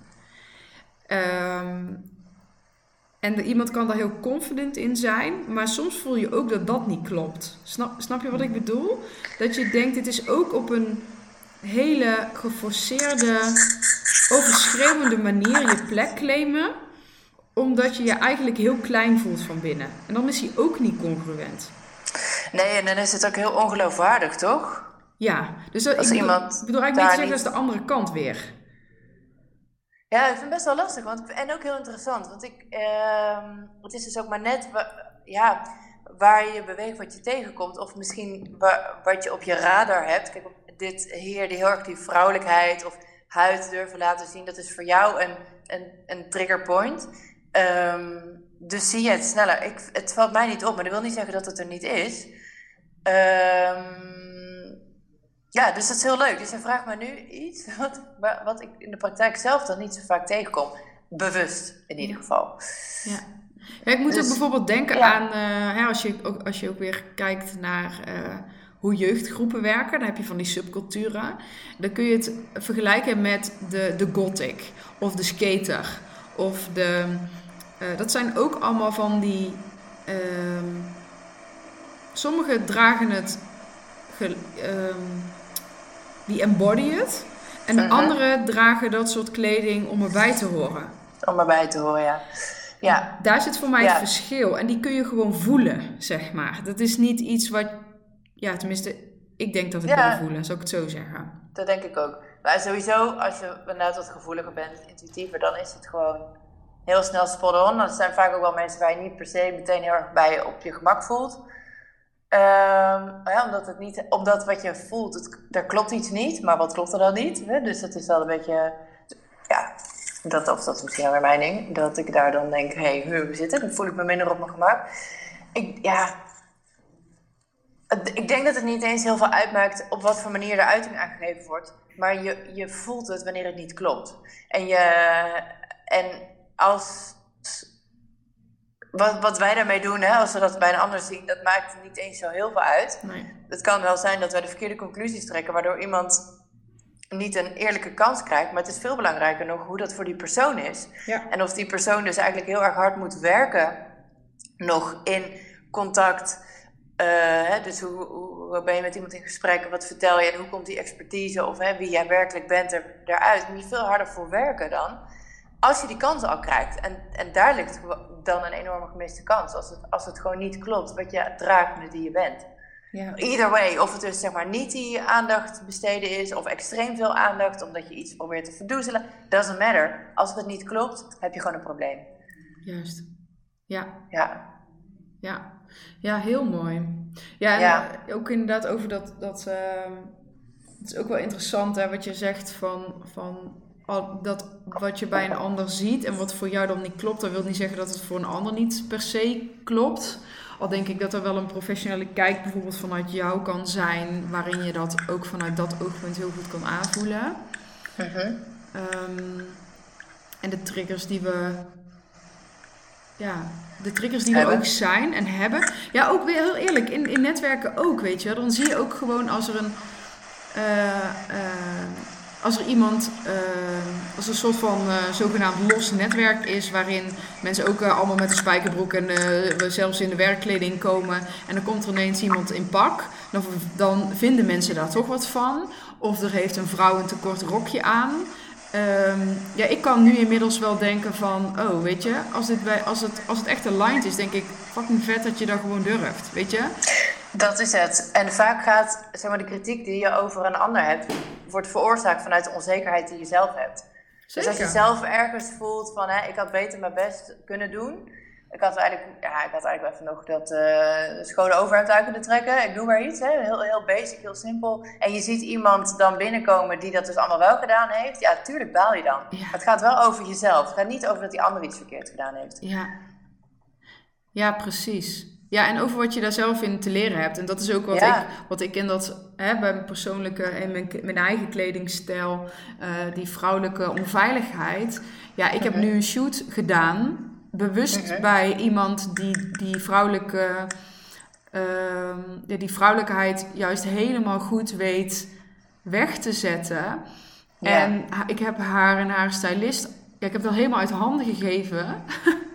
Ehm, en de, iemand kan daar heel confident in zijn, maar soms voel je ook dat dat niet klopt. Snap, snap je wat ik bedoel? Dat je denkt, dit is ook op een hele geforceerde, overschreeuwende manier je plek claimen, omdat je je eigenlijk heel klein voelt van binnen. En dan is hij ook niet congruent. Nee, en dan is het ook heel ongeloofwaardig, toch? Ja, dus dat, Als ik bedoel, iemand ik bedoel eigenlijk niet zeggen, niet- dat is de andere kant weer. Ja, ik vind het best wel lastig want, en ook heel interessant. Want ik, ehm, het is dus ook maar net ja, waar je beweegt, wat je tegenkomt. Of misschien wa- wat je op je radar hebt. Kijk, dit hier, die heel erg die vrouwelijkheid of huid durven laten zien. Dat is voor jou een, een, een trigger point. Ehm, dus zie je het sneller. Ik, het valt mij niet op, maar dat wil niet zeggen dat het er niet is. Ehm, ja, dus dat is heel leuk. Dus je vraagt me nu iets wat, wa- wat ik in de praktijk zelf dan niet zo vaak tegenkom. Bewust in ieder geval. Ja. Ja, ik moet Dus- ook bijvoorbeeld denken ja. aan, eh, hè, als, je ook, als je ook weer kijkt naar eh, hoe jeugdgroepen werken, dan heb je van die subculturen. Dan kun je het vergelijken met de, de gothic of de skater. Of de, eh, dat zijn ook allemaal van die. ehm sommigen dragen het, ge- ehm, die embody het. En de Mhm. anderen dragen dat soort kleding om erbij te horen. Om erbij te horen, ja. Ja, Daar zit voor mij Ja. het verschil. En die kun je gewoon voelen, zeg maar. Dat is niet iets wat... Ja, tenminste, ik denk dat ik Ja. voelen, zou ik het zo zeggen. dat denk ik ook. Maar sowieso, als je inderdaad wat gevoeliger bent, intuïtiever, dan is het gewoon heel snel spot on. Dat zijn vaak ook wel mensen waar je niet per se meteen heel erg bij op je gemak voelt. Ehm, omdat, het niet, omdat wat je voelt, het, er klopt iets niet, maar wat klopt er dan niet? Hè? Dus dat is wel een beetje, ja, dat, of dat is misschien wel mijn ding, dat ik daar dan denk, hé, hey, hoe zit het? Dan voel ik me minder op mijn gemak. Ik, ja, ik denk dat het niet eens heel veel uitmaakt op wat voor manier de uiting aangegeven wordt. Maar je, je voelt het wanneer het niet klopt. En, je, en als. Wat, wat wij daarmee doen, hè, als we dat bij een ander zien, dat maakt niet eens zo heel veel uit. Nee. Het kan wel zijn dat wij de verkeerde conclusies trekken, waardoor iemand niet een eerlijke kans krijgt. Maar het is veel belangrijker nog hoe dat voor die persoon is. Ja. En of die persoon dus eigenlijk heel erg hard moet werken nog in contact. eh, hè, dus hoe, ben je met iemand in gesprek? Wat vertel je en hoe komt die expertise of hè, wie jij werkelijk bent er, eruit? Moet je veel harder voor werken dan. Als je die kans al krijgt. En, en daar ligt dan een enorme gemiste kans. Als het, als het gewoon niet klopt wat je draagt met wie je bent. Ja. Either way, of het dus zeg maar niet die aandacht besteden is, of extreem veel aandacht omdat je iets probeert te verdoezelen, doesn't matter. Als het niet klopt, heb je gewoon een probleem. Juist. Ja, Ja, ja. Ja, heel mooi. Ja, en Ja. ook inderdaad over dat... dat ehm, het is ook wel interessant hè, wat je zegt van... van dat wat je bij een ander ziet en wat voor jou dan niet klopt, dat wil niet zeggen dat het voor een ander niet per se klopt. Al denk ik dat er wel een professionele kijk bijvoorbeeld vanuit jou kan zijn, waarin je dat ook vanuit dat oogpunt heel goed kan aanvoelen. Ehm, en de triggers die we. Ja, de triggers die Hebben. ook zijn en hebben. Ja, ook weer heel eerlijk, in, in netwerken ook, weet je. wel. Dan zie je ook gewoon als er een. eh, eh, als er iemand, eh, als er een soort van eh, zogenaamd los netwerk is, waarin mensen ook eh, allemaal met een spijkerbroek en zelfs in de werkkleding komen, en dan komt er ineens iemand in pak, dan, vinden mensen daar toch wat van. Of er heeft een vrouw een te kort rokje aan. Ehm, ja, ik kan nu inmiddels wel denken van, oh, weet je, als, dit bij, als, het, als het echt aligned is, denk ik, fucking vet dat je dat gewoon durft, weet je? Dat is het. En vaak gaat, zeg maar, de kritiek die je over een ander hebt, wordt veroorzaakt vanuit de onzekerheid die je zelf hebt. Dus als je zelf ergens voelt van, hè, ik had beter mijn best kunnen doen, ik had eigenlijk, ja, ik had eigenlijk even nog dat uh, schone overhemd uit kunnen trekken. Ik doe maar iets, hè. Heel, heel basic, heel simpel. En je ziet iemand dan binnenkomen die dat dus allemaal wel gedaan heeft. Ja, tuurlijk baal je dan. Het gaat wel over jezelf. Het gaat niet over dat die ander iets verkeerd gedaan heeft. Ja, ja precies. Ja, en over wat je daar zelf in te leren hebt. En dat is ook wat, ik, wat ik in dat, hè, bij mijn persoonlijke en mijn, mijn eigen kledingstijl, uh, die vrouwelijke onveiligheid. Ja, ik heb mhm. nu een shoot gedaan bewust mhm. bij iemand die die vrouwelijke, uh, die vrouwelijkheid juist helemaal goed weet weg te zetten. En ik heb haar en haar stylist, ja, ik heb dat helemaal uit handen gegeven.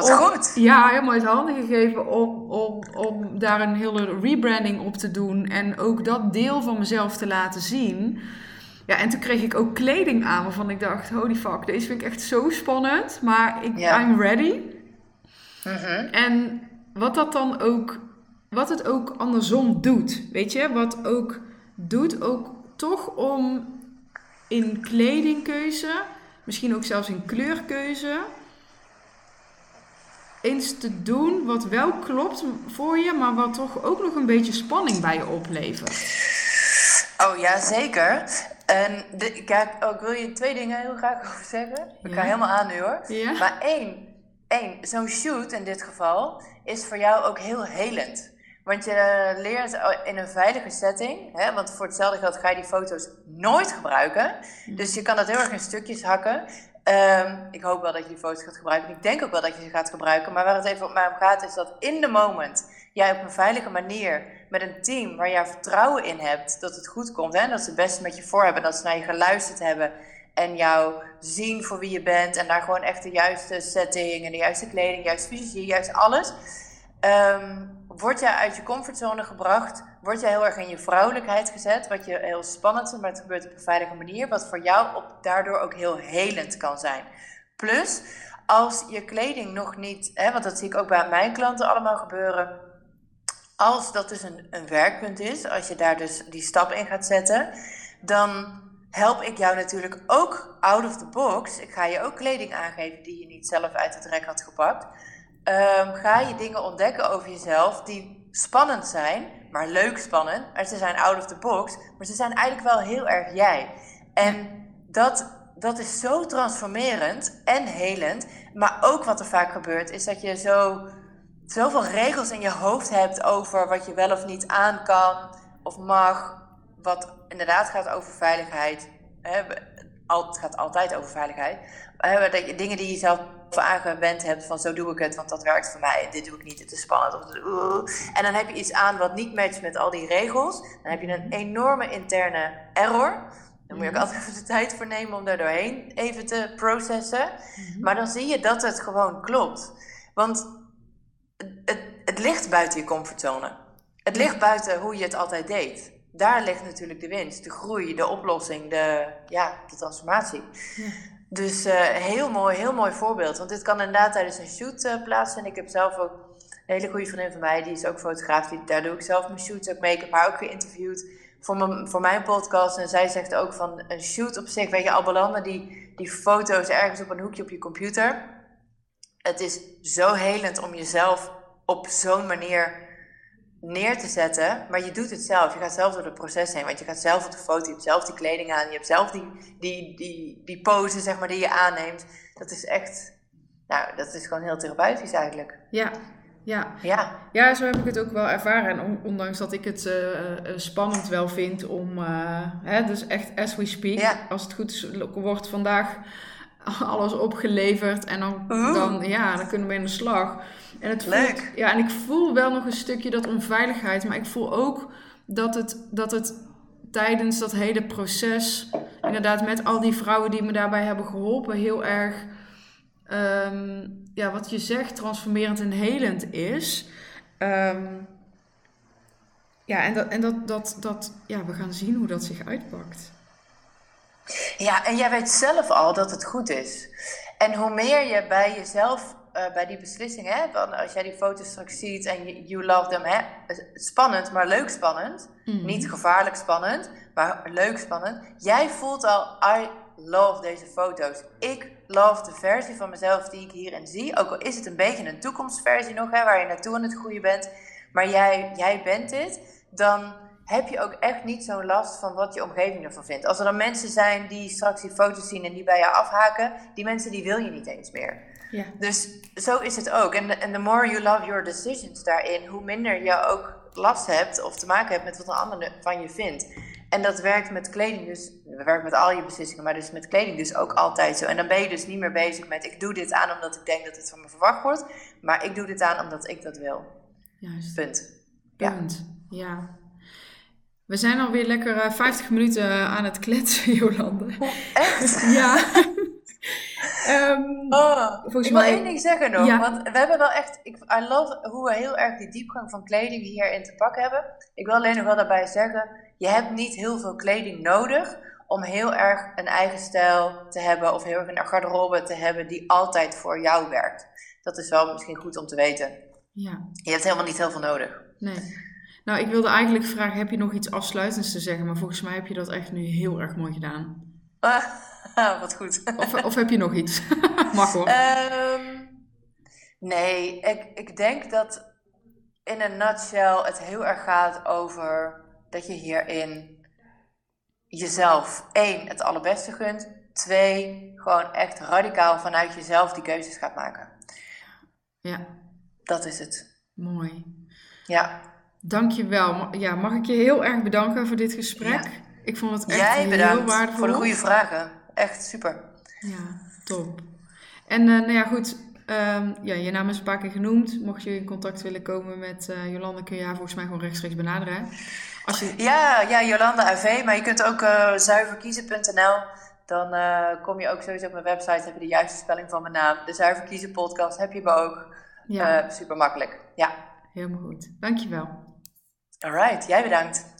Wat goed! Ja, helemaal uit handen gegeven om, om, om daar een hele rebranding op te doen. En ook dat deel van mezelf te laten zien. Ja, en toen kreeg ik ook kleding aan waarvan ik dacht, holy fuck, deze vind ik echt zo spannend. Maar ik, I'm ready. Mhm. En wat dat dan ook, wat het ook andersom doet, weet je? Wat ook doet, ook toch om in kledingkeuze, misschien ook zelfs in kleurkeuze, eens te doen wat wel klopt voor je, maar wat toch ook nog een beetje spanning bij je oplevert. Oh ja, zeker. En de, kijk, oh, ik wil je twee dingen heel graag over zeggen. Ik ga helemaal aan nu hoor. Maar één, één zo'n shoot in dit geval is voor jou ook heel helend. Want je leert in een veilige setting, hè, want voor hetzelfde geld ga je die foto's nooit gebruiken. Dus je kan dat heel erg in stukjes hakken. Ehm, ik hoop wel dat je die foto's gaat gebruiken. Ik denk ook wel dat je ze gaat gebruiken. Maar waar het even op mij om gaat, is dat in de moment jij op een veilige manier met een team waar jij vertrouwen in hebt dat het goed komt. Hè? Dat ze het beste met je voor hebben, dat ze naar je geluisterd hebben en jou zien voor wie je bent. En daar gewoon echt de juiste setting en de juiste kleding, juist fysiek, juist alles. Um, word jij uit je comfortzone gebracht, word jij heel erg in je vrouwelijkheid gezet, wat je heel spannend vindt, maar het gebeurt op een veilige manier, wat voor jou op, daardoor ook heel helend kan zijn. Plus, als je kleding nog niet, hè, want dat zie ik ook bij mijn klanten allemaal gebeuren, als dat dus een, een werkpunt is, als je daar dus die stap in gaat zetten, dan help ik jou natuurlijk ook out of the box. Ik ga je ook kleding aangeven die je niet zelf uit het rek had gepakt. Um, ga je dingen ontdekken over jezelf die spannend zijn, maar leuk spannend. Maar ze zijn out of the box, maar ze zijn eigenlijk wel heel erg jij. En dat, dat is zo transformerend en helend. Maar ook wat er vaak gebeurt, is dat je zo zoveel regels in je hoofd hebt over wat je wel of niet aan kan of mag. Wat inderdaad gaat over veiligheid. Het gaat altijd over veiligheid. Dingen die je zelf aangewend hebt van zo doe ik het, want dat werkt voor mij. Dit doe ik niet, het is spannend. En dan heb je iets aan wat niet matcht met al die regels. Dan heb je een enorme interne error. Dan moet je ook mhm. altijd even de tijd voor nemen om daar doorheen even te processen. Mhm. Maar dan zie je dat het gewoon klopt. Want het, het ligt buiten je comfortzone. Het ligt buiten hoe je het altijd deed. Daar ligt natuurlijk de winst, de groei, de oplossing, de, ja, de transformatie. Ja. Dus uh, heel mooi, heel mooi voorbeeld. Want dit kan inderdaad tijdens een shoot uh, plaatsvinden. Ik heb zelf ook een hele goede vriendin van mij, die is ook fotograaf. Die, daar doe ik zelf mijn shoots ook mee. Ik heb haar ook geïnterviewd voor mijn, voor mijn podcast. En zij zegt ook van een shoot op zich, weet je, al belanden die, die foto's ergens op een hoekje op je computer. Het is zo helend om jezelf op zo'n manier neer te zetten, maar je doet het zelf. Je gaat zelf door het proces heen, want je gaat zelf op de foto, je hebt zelf die kleding aan, je hebt zelf die, die, die, die pose zeg maar, die je aanneemt. Dat is echt, nou, dat is gewoon heel therapeutisch eigenlijk. Ja, ja. Ja. ja, zo heb ik het ook wel ervaren. En ondanks dat ik het uh, spannend wel vind om, uh, hè, dus echt as we speak, als het goed is, wordt vandaag alles opgeleverd en dan, dan, ja, dan kunnen we in de slag. En het ja, en ik voel wel nog een stukje dat onveiligheid, maar ik voel ook dat het, dat het tijdens dat hele proces, inderdaad met al die vrouwen die me daarbij hebben geholpen, heel erg, ehm, ja, wat je zegt, transformerend en helend is. Ehm, ja, en, dat, en dat, dat, dat, ja, we gaan zien hoe dat zich uitpakt. Ja, en jij weet zelf al dat het goed is. En hoe meer je bij jezelf, uh, bij die beslissing hebt, als jij die foto's straks ziet en you love them, hè, spannend, maar leuk spannend. Mhm. Niet gevaarlijk spannend, maar leuk spannend. Jij voelt al, I love deze foto's. Ik love de versie van mezelf die ik hierin zie. Ook al is het een beetje een toekomstversie nog, hè, waar je naartoe aan het groeien bent. Maar jij, jij bent dit. Dan heb je ook echt niet zo'n last van wat je omgeving ervan vindt. Als er dan mensen zijn die straks die foto's zien en die bij je afhaken, die mensen die wil je niet eens meer. Ja. Dus zo is het ook. En the more you love your decisions daarin, hoe minder je ook last hebt of te maken hebt met wat een ander van je vindt. En dat werkt met kleding dus, we werken met al je beslissingen, maar dus met kleding dus ook altijd zo. En dan ben je dus niet meer bezig met ik doe dit aan omdat ik denk dat het van me verwacht wordt, maar ik doe dit aan omdat ik dat wil. Juist. Punt. Punt. Ja. ja. We zijn alweer lekker uh, eh, 50 minuten aan het kletsen, Jolande. Oh, echt? ja. um, oh, ik wil één ding zeggen nog. Want we hebben wel echt. Ik, I love hoe we heel erg die diepgang van kleding hierin te pakken hebben. Ik wil alleen nog wel daarbij zeggen: je hebt niet heel veel kleding nodig om heel erg een eigen stijl te hebben of heel erg een garderobe te hebben die altijd voor jou werkt. Dat is wel misschien goed om te weten. Ja. Je hebt helemaal niet heel veel nodig. Nee. Nou, ik wilde eigenlijk vragen, heb je nog iets afsluitends te zeggen? Maar volgens mij heb je dat echt nu heel erg mooi gedaan. Ah, wat goed. Of, of heb je nog iets? Mag hoor. Um, nee, ik, ik denk dat in een nutshell het heel erg gaat over dat je hierin jezelf, één, het allerbeste gunt. Twee, gewoon echt radicaal vanuit jezelf die keuzes gaat maken. Ja. Dat is het. Mooi. Ja. Dankjewel. Ja, mag ik je heel erg bedanken voor dit gesprek. Ik vond het echt Jij heel waardevol. voor de goede vragen. Echt super. Ja, top. En uh, nou ja, goed. Um, ja, je naam is een paar keer genoemd. Mocht je in contact willen komen met uh, Jolanda, kun je haar volgens mij gewoon rechtstreeks benaderen. Als je... Ja, ja, Jolanda AV. Maar je kunt ook uh, zuiverkiezen.nl. Dan kom je ook sowieso op mijn website. Heb je de juiste spelling van mijn naam. De Zuiverkiezen podcast heb je me ook. Ja. super makkelijk. Ja. Helemaal goed. Dankjewel. Alright, jij bedankt.